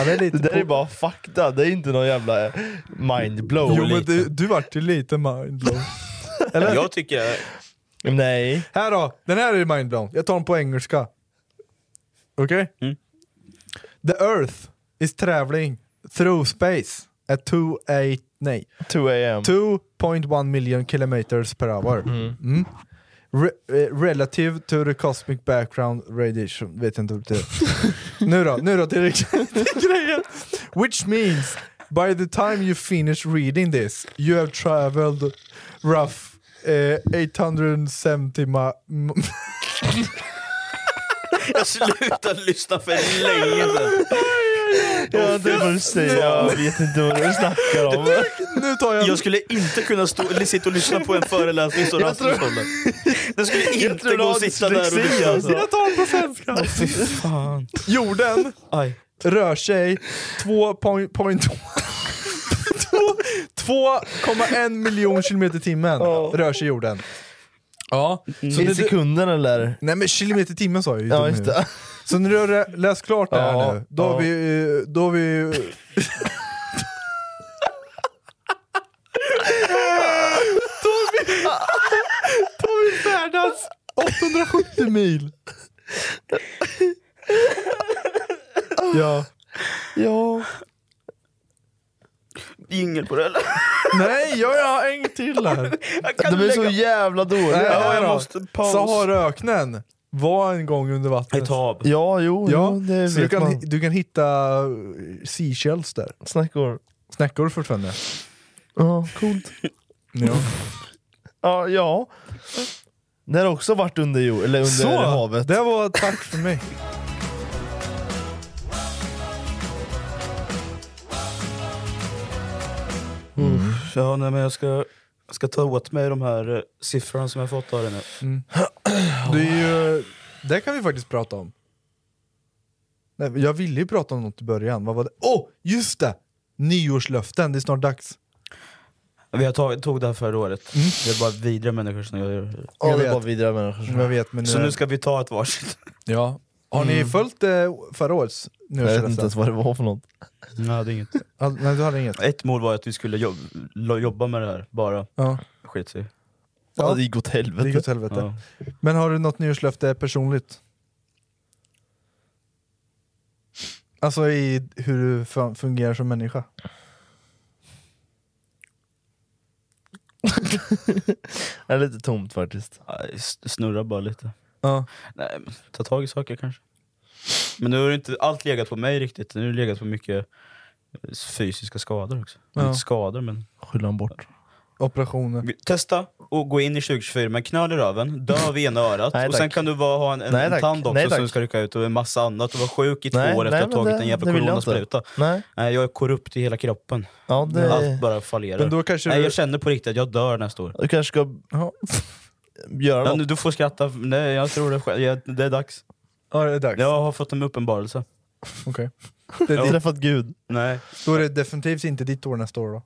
Speaker 3: Det är lite
Speaker 2: Det där är
Speaker 3: po-
Speaker 2: bara fakta, det är inte någon jävla mindblow.
Speaker 3: Jo men du, du vart ju lite mindblown. Eller?
Speaker 1: Jag tycker...
Speaker 2: Nej.
Speaker 3: Här då, den här är mindblown. Jag tar den på engelska. Okej?
Speaker 1: Mm.
Speaker 3: The earth is traveling through space at 2 8, nej,
Speaker 2: 2 am.
Speaker 3: 2.1 million kilometers per hour. Mm. Re- eh, relative to the cosmic background radiation, vet jag inte vad det betyder. nu då, nu då till, till grejen. Which means by the time you finish reading this you have traveled rough eh, 870 ma- m-
Speaker 1: Jag slutade lyssna för länge sedan.
Speaker 2: Ja, det får du säga. Jag vet inte vad du snackar om.
Speaker 3: nu tar jag...
Speaker 1: Jag skulle inte kunna stå, sitta och lyssna på en föreläsning som
Speaker 2: Jag
Speaker 1: Rasmus håller. Det skulle
Speaker 2: Jag
Speaker 1: inte gå att sitta där och lyssna.
Speaker 2: alltså.
Speaker 3: Jag tar det på svenska.
Speaker 1: Fy fan.
Speaker 3: Jorden
Speaker 1: Aj.
Speaker 3: rör sig 2,2 2,1 miljon kilometer i timmen rör sig jorden. Ja.
Speaker 2: Så
Speaker 3: Så
Speaker 2: I sekunden eller?
Speaker 3: nej men kilometer i timmen sa jag ju.
Speaker 2: Ja, just
Speaker 3: nu.
Speaker 2: det.
Speaker 3: Så när du har lä- läst klart det här
Speaker 2: Ja,
Speaker 3: nu, då har
Speaker 2: ja.
Speaker 3: vi... eh, Då har vi då har vi, då har vi färdats 870 mil. Ja.
Speaker 2: Ja.
Speaker 1: Jingel på det eller?
Speaker 3: Nej, jag har en till här.
Speaker 1: Jag kan
Speaker 2: De är så jävla dåliga.
Speaker 3: Nej,
Speaker 1: Ja, jag
Speaker 3: då.
Speaker 1: måste paus.
Speaker 3: Saharöknen var en gång under vattnet.
Speaker 1: Ett hav.
Speaker 2: Ja, jo,
Speaker 3: Ja,
Speaker 2: jo det
Speaker 3: så du
Speaker 2: vet
Speaker 3: kan,
Speaker 2: man.
Speaker 3: du kan hitta uh, seashells där.
Speaker 2: Snäckor.
Speaker 3: Snäckor fortfarande.
Speaker 2: Ja, coolt.
Speaker 3: Ja.
Speaker 2: Ja, ja. Det har också varit under, jord, eller under
Speaker 3: Så,
Speaker 2: havet.
Speaker 3: det var tack för mig.
Speaker 1: Ja, nej, men jag ska, jag ska ta åt mig de här eh, siffrorna som jag fått av dig nu.
Speaker 3: Det, är ju, det kan vi faktiskt prata om. Nej, jag ville ju prata om något i början, vad var det? Åh, oh, just det! Nyårslöften, det är snart dags.
Speaker 1: Vi har tagit, tog det här förra året. Det är bara vidriga människor som gör det.
Speaker 2: Ja,
Speaker 3: Jag
Speaker 2: det
Speaker 3: vet.
Speaker 2: var vidriga människor.
Speaker 3: Jag vet, men
Speaker 1: Så nu ska vi ta ett varsitt.
Speaker 3: ja. Har ni följt eh, förra årets
Speaker 2: Jag vet inte ens vad det var för något.
Speaker 1: Nej, det är inget.
Speaker 3: Ah, Nej, du hade inget?
Speaker 1: Ett mål var att vi skulle jobb, lo- jobba med det här, bara.
Speaker 3: Ja,
Speaker 1: Skit sig.
Speaker 2: Ja, det gick åt
Speaker 3: det
Speaker 2: helvete.
Speaker 3: gick åt helvete.
Speaker 1: Ja.
Speaker 3: Men har du något nyårslöfte personligt? Alltså i hur du fu- fungerar som människa?
Speaker 2: Det är lite tomt faktiskt.
Speaker 1: Nej, s- Snurra bara lite.
Speaker 3: Ja.
Speaker 1: Nej, men ta tag i saker kanske. Men nu har inte allt legat på mig riktigt, nu har det legat på mycket fysiska skador också.
Speaker 3: Ja.
Speaker 1: Inte skador men...
Speaker 2: Skyller han bort.
Speaker 3: Operationer.
Speaker 1: Testa och gå in i 2024 med knöl i röven, dö av ena örat,
Speaker 2: Nej,
Speaker 1: och sen
Speaker 2: tack.
Speaker 1: kan du vara, ha en, en,
Speaker 2: Nej,
Speaker 1: en tand också
Speaker 2: Nej,
Speaker 1: som ska rycka ut och en massa annat och vara sjuk i två
Speaker 2: Nej,
Speaker 1: år efter
Speaker 2: nej,
Speaker 1: att ha tagit
Speaker 2: det-
Speaker 1: en jävla coronaspruta.
Speaker 2: Nej.
Speaker 1: Nej, jag är korrupt i hela kroppen.
Speaker 2: Ja, det...
Speaker 1: Allt bara fallerar.
Speaker 3: Men då kanske
Speaker 1: Nej,
Speaker 3: du...
Speaker 1: jag känner på riktigt att jag dör nästa år.
Speaker 2: Du kanske ska
Speaker 3: Ja.
Speaker 2: Göra
Speaker 1: Ja,
Speaker 2: något.
Speaker 1: nu, du får skratta, nej jag tror det själv, Jag- det är dags.
Speaker 3: Ja, det är dags.
Speaker 1: Jag har fått en uppenbarelse.
Speaker 3: Okej.
Speaker 2: Du
Speaker 3: Det
Speaker 2: har
Speaker 3: är
Speaker 2: träffat Gud.
Speaker 1: Nej.
Speaker 3: Då är det definitivt inte ditt år nästa år då?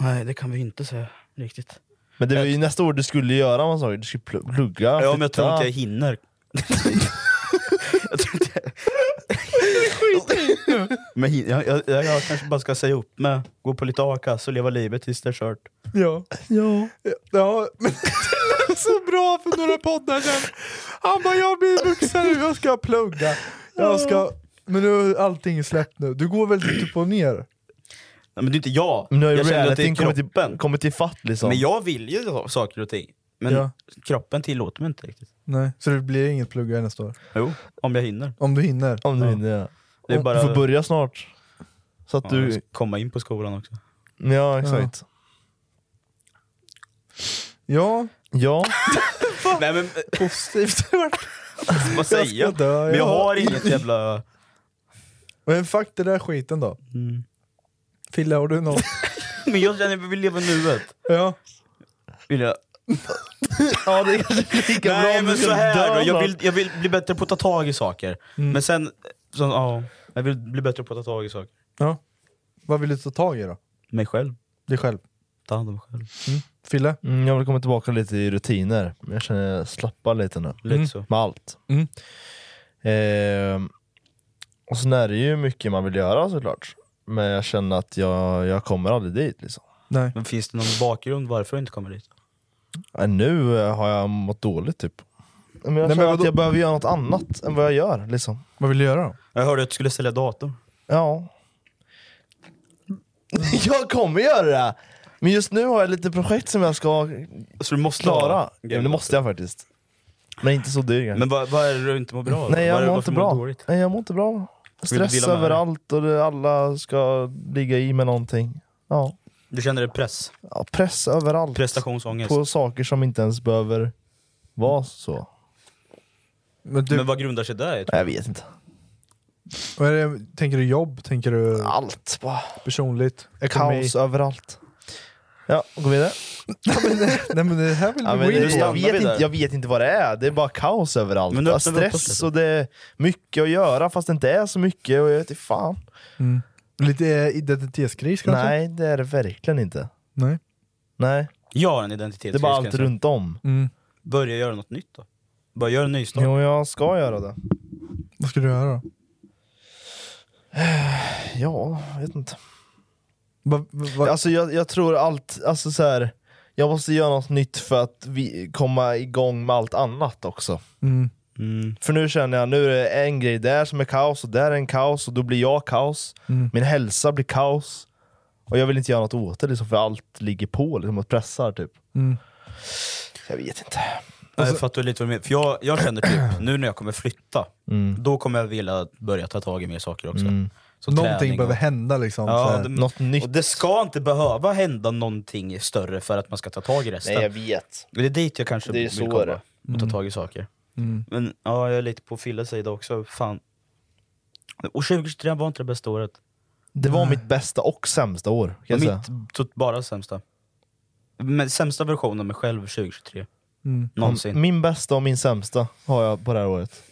Speaker 1: Nej, det kan vi inte säga riktigt.
Speaker 2: Men det var ju nästa år du skulle göra man saker. Du skulle pl- plugga,
Speaker 1: Ja, men jag tror inte jag hinner. jag tror inte jag... men jag, jag, jag, jag kanske bara ska säga upp mig, gå på lite a-kassa och leva livet tills det är kört.
Speaker 3: Ja.
Speaker 2: Ja.
Speaker 3: Ja, men det lät så bra för några poddar sedan. Han bara, jag blir vuxen nu, jag ska plugga. Jag ska... Men nu är allting släppt nu. Du går väl lite upp och ner?
Speaker 1: Nej, men det är inte jag.
Speaker 2: Men nu har ju
Speaker 1: jag känner att det är
Speaker 2: kommit
Speaker 1: kroppen.
Speaker 2: till, kommit till fatt liksom.
Speaker 1: Men jag vill ju ha saker och ting. Men
Speaker 3: Ja.
Speaker 1: kroppen tillåter mig inte riktigt.
Speaker 3: Nej. Så det blir inget plugga nästa år?
Speaker 1: Jo, om jag hinner.
Speaker 3: Om du hinner?
Speaker 2: Om du
Speaker 1: Ja.
Speaker 2: hinner ja.
Speaker 1: Det är bara...
Speaker 2: Du får börja snart. Så att
Speaker 1: ja, jag
Speaker 2: du...
Speaker 1: ska komma in på skolan också.
Speaker 2: Ja exakt.
Speaker 3: Ja,
Speaker 2: Ja.
Speaker 1: Nej men,
Speaker 3: positivt.
Speaker 1: vad säger jag?
Speaker 3: dö,
Speaker 1: Men jag
Speaker 3: ja.
Speaker 1: har inget jävla...
Speaker 3: Men fuck den där skiten då.
Speaker 1: Mm.
Speaker 3: Fille, har du något?
Speaker 1: Men jag känner att jag vill leva nuet.
Speaker 3: ja.
Speaker 1: Vill jag...
Speaker 2: ja det är kanske lika bra
Speaker 1: Nej
Speaker 2: om
Speaker 1: men så
Speaker 2: ska
Speaker 1: här då, jag vill, jag vill bli bättre på att ta tag i saker.
Speaker 3: Mm.
Speaker 1: Men sen, så, ja, jag vill bli bättre på att ta tag i saker.
Speaker 3: ja. Vad vill du ta tag i då?
Speaker 1: Mig själv.
Speaker 3: Dig själv?
Speaker 1: Ta hand om mig själv.
Speaker 3: Fille?
Speaker 2: Mm, jag vill komma tillbaka lite i rutiner. Jag känner att jag slappar lite nu.
Speaker 1: Lite så.
Speaker 2: Med allt.
Speaker 3: Mm.
Speaker 2: Ehm, och sen är det ju mycket man vill göra såklart. Men jag känner att jag, jag kommer aldrig dit liksom.
Speaker 3: Nej.
Speaker 1: Men finns det någon bakgrund varför du inte kommer dit?
Speaker 2: Äh, nu eh, har jag mått dåligt typ. Men jag
Speaker 3: men
Speaker 2: känner
Speaker 3: vadå?
Speaker 2: att jag behöver göra något annat än vad jag gör liksom.
Speaker 3: Vad vill du göra då?
Speaker 1: Jag hörde att du skulle sälja dator.
Speaker 2: Ja. jag kommer göra det! Men just nu har jag lite projekt som jag ska
Speaker 1: Så du måste
Speaker 2: klara.
Speaker 1: ha
Speaker 2: Ja, det måste jag faktiskt. Men inte så dyr.
Speaker 1: Men vad, vad är det du inte mår bra av?
Speaker 2: Nej
Speaker 1: Vad är
Speaker 2: jag
Speaker 1: det-
Speaker 2: mår
Speaker 1: varför
Speaker 2: inte
Speaker 1: mår du
Speaker 2: bra.
Speaker 1: dåligt?
Speaker 2: Nej, jag mår inte bra.
Speaker 1: Du
Speaker 2: Stress
Speaker 1: dela med dig?
Speaker 2: överallt och det, alla ska ligga i med någonting. Ja.
Speaker 1: Du känner dig press?
Speaker 2: ja, press överallt.
Speaker 1: Prestationsångest?
Speaker 2: På saker som inte ens behöver vara så.
Speaker 3: Men du,
Speaker 1: Men vad grundar sig det i?
Speaker 2: Jag vet inte.
Speaker 3: vad är det, tänker du jobb? Tänker du
Speaker 2: Allt bara.
Speaker 3: personligt? Ekonomi?
Speaker 2: Kaos överallt. Ja, gå vidare.
Speaker 3: Nej men det här vill
Speaker 2: Ja,
Speaker 3: du
Speaker 2: men
Speaker 3: gå in
Speaker 2: det,
Speaker 3: på.
Speaker 2: jag, vet inte,
Speaker 1: där?
Speaker 2: jag vet inte vad det är, det är bara kaos överallt.
Speaker 1: Men
Speaker 2: Ja,
Speaker 1: öppnar vi upp oss
Speaker 2: Stress
Speaker 1: lite.
Speaker 2: och det är mycket att göra fast det inte är så mycket och jag vet inte fan.
Speaker 3: Mm. Lite eh, identitetskris kanske?
Speaker 2: Nej det är det verkligen inte.
Speaker 3: Nej.
Speaker 2: Nej,
Speaker 1: Jag har en
Speaker 2: det är
Speaker 1: identitetskris.
Speaker 2: bara allt
Speaker 1: säga.
Speaker 2: runt om.
Speaker 3: Mm.
Speaker 1: Börja göra något nytt då. Bara göra en nystart.
Speaker 2: Jo jag ska göra det.
Speaker 3: Vad ska du göra då?
Speaker 2: Ja, jag vet inte.
Speaker 3: Va, va, va,
Speaker 2: Alltså jag, jag tror allt, alltså så här, jag måste göra något nytt för att vi, komma igång med allt annat också.
Speaker 3: mm.
Speaker 1: Mm.
Speaker 2: För nu känner jag, nu är det en grej där som är kaos och där är en kaos och då blir jag kaos.
Speaker 3: Mm.
Speaker 2: Min hälsa blir kaos. Och jag vill inte göra något åt det liksom, för allt ligger på liksom, och pressar typ.
Speaker 3: Mm.
Speaker 2: Jag vet inte.
Speaker 1: Nej, jag fattar lite vad du menar. För jag, jag känner typ, nu när jag kommer flytta,
Speaker 2: Mm.
Speaker 1: då kommer jag vilja börja ta tag i mer saker också.
Speaker 2: Mm.
Speaker 1: Så
Speaker 3: Någonting
Speaker 1: träning
Speaker 3: behöver
Speaker 1: och,
Speaker 3: hända liksom.
Speaker 1: ja, det,
Speaker 2: Något nytt.
Speaker 1: Och det ska inte behöva hända någonting större för att man ska ta tag i resten.
Speaker 2: Nej jag vet.
Speaker 1: Det är dit jag kanske
Speaker 2: Det är
Speaker 1: vill komma.
Speaker 2: det.
Speaker 1: Och ta tag i saker.
Speaker 3: Mm.
Speaker 1: Men ja, jag är lite på Filles sida också. Fan. Och 2023 var inte det bästa året.
Speaker 2: Det var mitt bästa och sämsta år. Kan jag säga.
Speaker 1: Mitt bara sämsta. Men sämsta versionen av mig själv 2023.
Speaker 3: Mm.
Speaker 1: Någonsin.
Speaker 2: Min bästa och min sämsta har jag på det här året.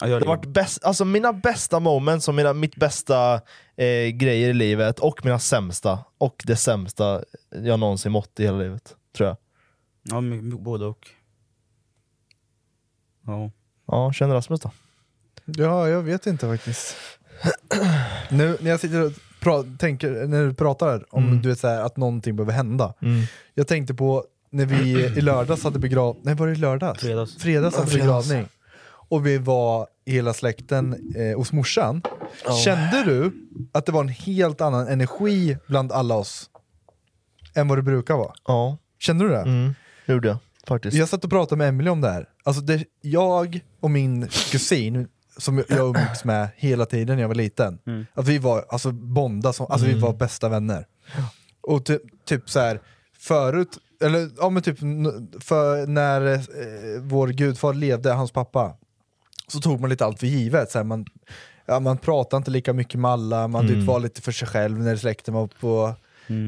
Speaker 2: Det har varit bäst, alltså mina bästa moments och mina, mitt bästa eh, grejer i livet och mina sämsta och det sämsta jag någonsin mått i hela livet. Tror jag.
Speaker 1: Ja, både och. Ja.
Speaker 2: Ja, känner Rasmus då?
Speaker 3: Ja, jag vet inte faktiskt. nu när jag sitter och pra- tänker, när du pratar om
Speaker 2: Mm.
Speaker 3: du vet, så här, att någonting behöver hända.
Speaker 2: Mm.
Speaker 3: Jag tänkte på när vi i lördags hade begravning, nej var det i lördags?
Speaker 1: Fredags.
Speaker 3: Fredags hade
Speaker 2: fredags.
Speaker 3: begravning. Och vi var hela släkten eh, hos morsan. Kände du att det var en helt annan energi bland alla oss? Än vad det brukar vara?
Speaker 2: Ja,
Speaker 3: Kände du det?
Speaker 2: mm. det gjorde jag faktiskt.
Speaker 3: Jag satt och pratade med Emily om det här. Alltså det, jag och min kusin, som jag umgicks med hela tiden när jag var liten, att vi var alltså bonda, som, alltså vi var bästa vänner. Och ty, typ så här förut, eller ja men typ för när eh, vår gudfar levde, hans pappa, så tog man lite allt för givet. Så här, man, ja, man pratade inte lika mycket med alla, man typ var lite för sig själv när släkten var på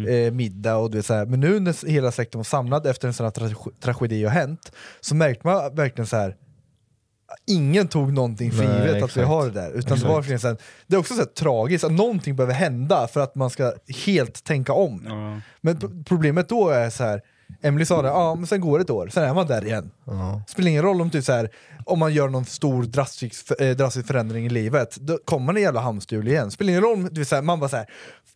Speaker 3: eh, middag. Och du vet, så här. Men nu när hela släkten var samlad efter en sån här tra- tragedi har hänt, så märkte man verkligen så här Ingen tog någonting för
Speaker 2: Nej,
Speaker 3: givet att vi har det där. Utan det, var verkligen här, det är också så tragiskt att någonting behöver hända för att man ska helt tänka om.
Speaker 1: Ja.
Speaker 3: Men problemet då är så här. Emily sa det, ja men sen går det ett år, sen är man där igen. Spelar ingen roll om, typ så här, om man gör någon stor drastisk, eh, drastisk förändring i livet, då kommer man i jävla hamsterhjul igen. Spelar ingen roll om du, så här, man bara såhär,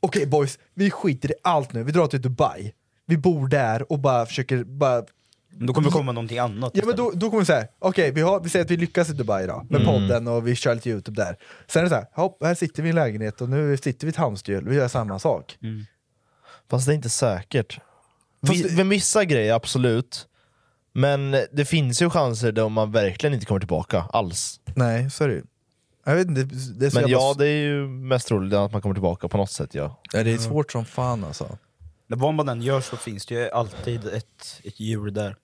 Speaker 3: okej boys, vi skiter i allt nu, vi drar till Dubai. Vi bor där och bara försöker bara
Speaker 1: Då kommer det komma någonting annat.
Speaker 3: Ja men då, då kommer vi säga, okej vi, har- vi säger att vi lyckas i Dubai då, med podden och vi kör lite youtube där. Sen är det såhär, hopp, här sitter vi i en lägenhet och nu sitter vi i ett hamsterhjul, vi gör samma sak.
Speaker 2: Fast det är inte säkert. Vi,
Speaker 3: det-
Speaker 2: Med vissa grejer, absolut. Men det finns ju chanser där man verkligen inte kommer tillbaka alls.
Speaker 3: Nej, så är det ju. Jag vet inte, det, det är så
Speaker 2: Men
Speaker 3: jävla
Speaker 2: ja, det är ju mest troligt att man kommer tillbaka på något sätt. Ja.
Speaker 3: Ja, det är svårt som fan alltså.
Speaker 1: Men vad man än gör så finns det ju alltid ett, ett djur där.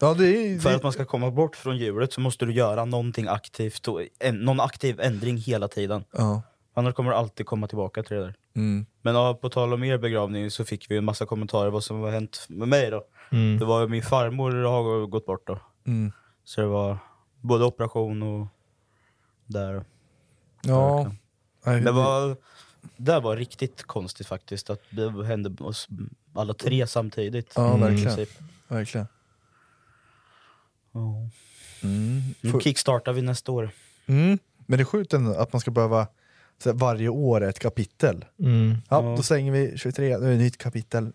Speaker 3: Ja, det är,
Speaker 1: För
Speaker 3: det,
Speaker 1: att man ska komma bort från djuret så måste du göra någonting aktivt, och en, någon aktiv ändring hela tiden.
Speaker 3: ja.
Speaker 1: Annars kommer du alltid komma tillbaka till det där.
Speaker 3: Mm.
Speaker 1: Men ja, på tal om er begravning så fick vi en massa kommentarer vad som har hänt med mig då. Det var min farmor har gått bort då.
Speaker 3: Mm.
Speaker 1: Så det var både operation och där.
Speaker 3: Ja.
Speaker 1: Det var, det var riktigt konstigt faktiskt att det hände oss alla tre samtidigt.
Speaker 3: Ja,
Speaker 1: i
Speaker 3: verkligen.
Speaker 1: princip.
Speaker 3: Verkligen. Mm.
Speaker 1: Nu kickstartar vi nästa år.
Speaker 3: Mm. Men det är sjukt ändå att man ska behöva så varje år ett kapitel.
Speaker 2: Mm.
Speaker 3: Ja,
Speaker 1: Ja.
Speaker 3: då stänger vi 23, nu är det ett nytt kapitel.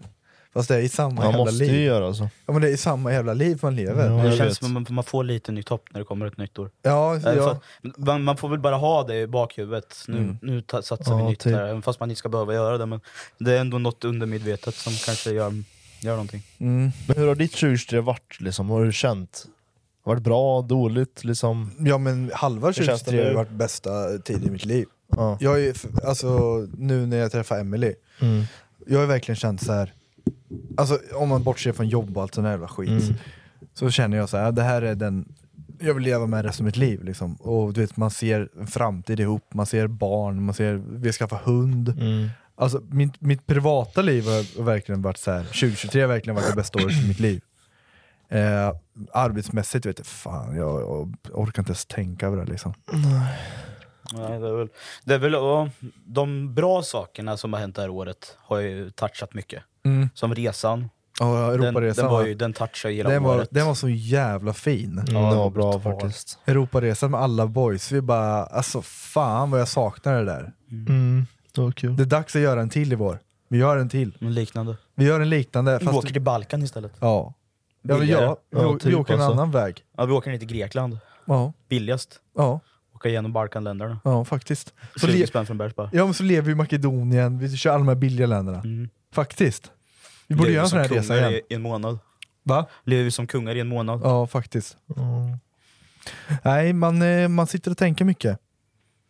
Speaker 3: Fast det är i samma
Speaker 2: Man
Speaker 3: jävla
Speaker 2: måste ju
Speaker 3: liv.
Speaker 2: göra alltså. så.
Speaker 3: Ja men det är i samma jävla liv man lever.
Speaker 2: Ja,
Speaker 1: det känns
Speaker 2: vet.
Speaker 1: som att man, får lite nytt hopp när det kommer ett nytt år.
Speaker 3: Ja, ja.
Speaker 1: man, man får väl bara ha det i bakhuvudet. Nu,
Speaker 3: Mm.
Speaker 1: nu ta, satsar vi
Speaker 2: Ja,
Speaker 1: nytt
Speaker 2: typ.
Speaker 1: här, även fast man inte ska behöva göra det. Men det är ändå något undermedvetet som kanske gör, gör någonting.
Speaker 3: Mm.
Speaker 2: Men hur har ditt 2023 varit? Liksom? Vad har du känt? Har det varit bra, dåligt? Liksom?
Speaker 3: Ja men halva
Speaker 2: Hur känns det
Speaker 3: 2023 har varit bästa tid i mitt liv.
Speaker 2: Ja.
Speaker 3: Jag är, alltså nu när jag träffar Emily
Speaker 2: Mm.
Speaker 3: jag har verkligen känt så här. alltså om man bortser från jobb och allt sån här jävla skit,
Speaker 2: Mm.
Speaker 3: så känner jag så här, det här är den jag vill leva med resten av mitt liv. Liksom. Och du vet, man ser en framtid ihop, man ser barn, man ser, vi har skaffat hund.
Speaker 2: Mm.
Speaker 3: Alltså, mitt, mitt privata liv har har verkligen varit så här. 2023 har verkligen varit det bästa året i mitt liv. Eh, arbetsmässigt vet jag, fan jag, jag orkar inte ens tänka över det liksom.
Speaker 1: Nej, det är väl, det är väl ja, de bra sakerna som har hänt det här året har ju touchat mycket.
Speaker 3: Mm.
Speaker 1: Som resan.
Speaker 3: Ja,
Speaker 1: Den,
Speaker 3: Europaresan
Speaker 1: den, var
Speaker 3: var-
Speaker 1: ju, den touchade ju hela
Speaker 3: Den var,
Speaker 1: året.
Speaker 3: den var så jävla fin.
Speaker 2: Mm, det var bra faktiskt.
Speaker 3: Europaresan med alla boys, vi bara, alltså fan vad jag saknar det där.
Speaker 2: Mm. Det var kul.
Speaker 3: Det är dags att göra en till i vår. Vi gör en till.
Speaker 1: En liknande.
Speaker 3: Vi gör en liknande.
Speaker 1: Vi
Speaker 3: Fast
Speaker 1: åker till Balkan istället.
Speaker 3: Ja. Ja, ja, vi,
Speaker 2: Ja,
Speaker 3: å- vi
Speaker 2: typ
Speaker 3: åker en
Speaker 2: alltså.
Speaker 3: annan väg.
Speaker 1: Ja, vi åker ner till Grekland.
Speaker 3: Ja,
Speaker 1: Billigast.
Speaker 3: ja,
Speaker 1: Åka igenom Balkanländerna.
Speaker 3: ja faktiskt. Så
Speaker 1: 20
Speaker 3: le-
Speaker 1: spänn från Bergsba.
Speaker 3: ja men så lever vi i Makedonien, vi kör alla de här billiga länderna.
Speaker 1: Mm.
Speaker 3: Faktiskt. Vi borde göra en sån här resa igen.
Speaker 1: i, en månad.
Speaker 3: Va?
Speaker 1: Lever vi som kungar i en månad.
Speaker 3: Ja, faktiskt.
Speaker 2: Mm.
Speaker 3: Nej, man, eh, man sitter och tänker mycket.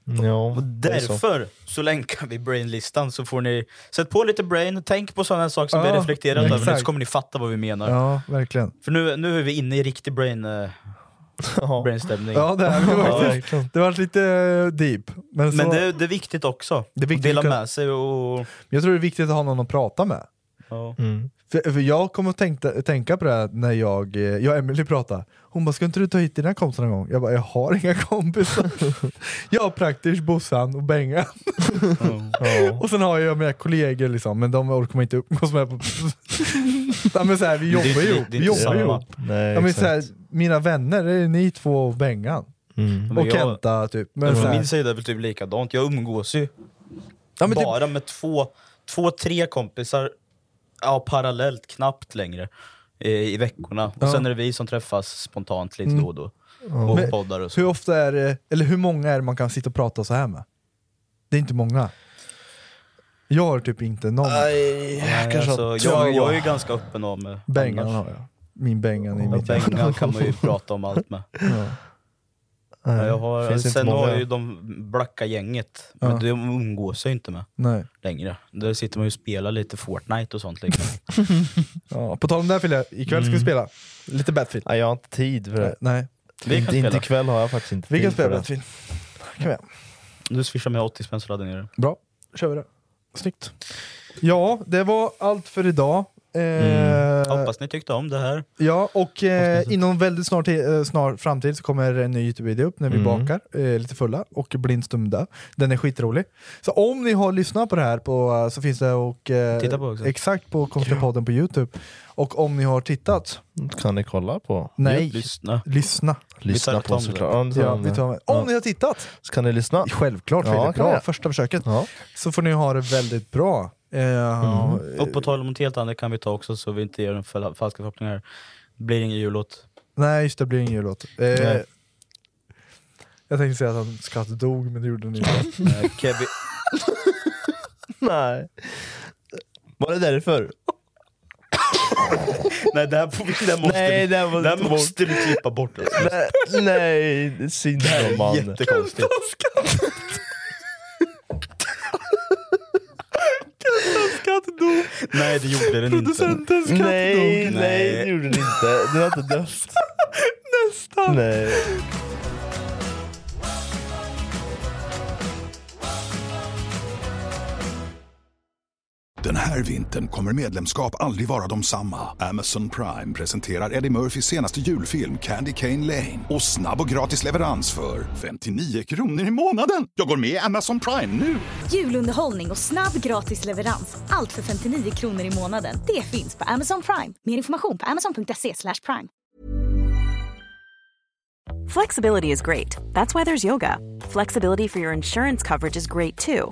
Speaker 2: Ja,
Speaker 1: Och
Speaker 2: är så.
Speaker 1: därför så länkar vi brainlistan så får ni sätt på lite brain, tänk på sådana saker som vi
Speaker 3: Ja,
Speaker 1: reflekterat över, så kommer ni fatta vad vi menar.
Speaker 3: Ja, verkligen.
Speaker 1: För nu, nu är vi inne i riktig brain, uh,
Speaker 2: Ja.
Speaker 1: Brainstämning.
Speaker 3: Ja, det, är, det,
Speaker 2: Ja,
Speaker 3: faktiskt, det var lite eh, deep. Men, så,
Speaker 1: Men det, det är viktigt också,
Speaker 3: Det är viktigt
Speaker 1: att dela
Speaker 3: kunna-
Speaker 1: med sig och...
Speaker 3: jag tror det är viktigt att ha någon att prata med.
Speaker 1: Ja.
Speaker 2: Mm.
Speaker 3: För, för jag kommer att tänka, tänka på det här när jag, eh, jag och Emily pratade. Hon bara, ska inte du ta hit dina kompisar någon gång? Jag bara, jag har inga kompisar. jag har praktiskt Bossan och Bengan. Och sen har jag mina kollegor liksom, men de orkar man inte umgås med. På... ja, men så här, vi jobbar ju ihop. Vi jobbar ju ihop.
Speaker 2: Nej,
Speaker 3: Ja, men
Speaker 2: exakt.
Speaker 3: så här, mina vänner, det är ni två och Bengan.
Speaker 2: Mm.
Speaker 1: Men
Speaker 3: Och
Speaker 1: jag-
Speaker 3: Kenta typ. Men så
Speaker 1: från
Speaker 3: här,
Speaker 1: min sida är det väl typ likadant, jag umgås ju
Speaker 3: ja, men typ,
Speaker 1: bara med två, två, tre kompisar ja, parallellt, knappt längre, i, i veckorna. Och
Speaker 3: Ja.
Speaker 1: sen är det vi som träffas spontant lite
Speaker 3: Mm.
Speaker 1: då och då. Och
Speaker 3: Men
Speaker 1: poddar och så.
Speaker 3: hur ofta är det, eller hur många är det man kan sitta och prata så här med? Det är inte många. Jag har typ inte någon.
Speaker 2: Nej,
Speaker 1: Nej,
Speaker 2: kanske
Speaker 1: alltså,
Speaker 2: att-
Speaker 1: jag, jag är ju ganska öppen om det.
Speaker 3: Bengan
Speaker 1: annars.
Speaker 3: har jag. Min Bengan i
Speaker 1: Ja,
Speaker 3: mitt hjärta.
Speaker 1: Bengan kan man ju prata om allt med.
Speaker 3: Ja.
Speaker 2: Nej,
Speaker 1: Ja, jag har,
Speaker 2: finns
Speaker 1: sen har ju de blacka gänget, men
Speaker 3: Ja.
Speaker 1: de umgås jag inte med
Speaker 3: Nej.
Speaker 1: längre. Där sitter man ju och spelar lite Fortnite och sånt. Liksom.
Speaker 3: Ja, på tal om det här Fille, ikväll ska vi
Speaker 2: Mm.
Speaker 3: spela lite Battlefield.
Speaker 2: Nej, jag har inte tid för det.
Speaker 3: Nej,
Speaker 1: Vi kan
Speaker 2: inte, inte
Speaker 1: spela.
Speaker 2: ikväll har jag faktiskt inte
Speaker 3: vi kan
Speaker 2: tid för
Speaker 3: spela
Speaker 2: det.
Speaker 3: Battlefield. Kan vi.
Speaker 1: Du swishar med 80 spänn så laddar ner det.
Speaker 3: Bra, kör vi det. Snyggt. Ja, det var allt för idag. Eh,
Speaker 1: Hoppas ni tyckte om det här.
Speaker 3: Ja, och eh, inom väldigt snar, eh, snar framtid så kommer en ny Youtube-video upp när vi
Speaker 2: Mm.
Speaker 3: bakar, eh, lite fulla och blindstumda. Den är skitrolig. Så om ni har lyssnat på det här på, eh, så finns det och, eh,
Speaker 1: Titta på också.
Speaker 3: exakt på Konstapodden på Youtube. Och om ni har tittat,
Speaker 2: Kan ni kolla på?
Speaker 3: nej,
Speaker 1: Lyssna.
Speaker 3: lyssna.
Speaker 2: Lyssna på såklart. Ja, tar om
Speaker 3: vi.
Speaker 2: Ja.
Speaker 3: Om ni har tittat,
Speaker 2: Så kan ni lyssna?
Speaker 3: självklart
Speaker 2: Ja,
Speaker 3: bra,
Speaker 2: jag.
Speaker 3: första försöket,
Speaker 2: Ja.
Speaker 3: så får ni ha det väldigt bra. Eh,
Speaker 1: Och på tal om något helt annat kan vi ta också så vi inte ger en fal- falska förhoppningar. Det blir ingen jullåt.
Speaker 3: Nej, just det, blir ingen jullåt. Eh,
Speaker 1: Nej.
Speaker 3: jag tänkte säga att hans katt dog, men det gjorde den inte.
Speaker 1: Eh, Kevin,
Speaker 2: Nej. Var det därför?
Speaker 1: nej det här, det här måste,
Speaker 2: Nej, det här måste
Speaker 1: det här måste vi klippa bort. Alltså.
Speaker 2: Nej, nej, det är synd
Speaker 1: Det här
Speaker 2: om
Speaker 1: är
Speaker 2: mannen.
Speaker 1: Jättekonstigt. Nej det gjorde den inte.
Speaker 2: Nej, nej,
Speaker 1: Nej.
Speaker 2: det gjorde den inte. Den inte dött. Nästan. Nej.
Speaker 4: Den här vintern kommer medlemskap aldrig vara de samma. Amazon Prime presenterar Eddie Murphys senaste julfilm Candy Cane Lane. Och snabb och gratis leverans för 59 kronor i månaden. Jag går med i Amazon Prime nu!
Speaker 5: Julunderhållning och snabb gratis leverans. Allt för 59 kronor i månaden. Det finns på Amazon Prime. Mer information på amazon.se slash prime.
Speaker 10: Flexibility is great. That's why there's yoga. Flexibility for your insurance coverage is great too.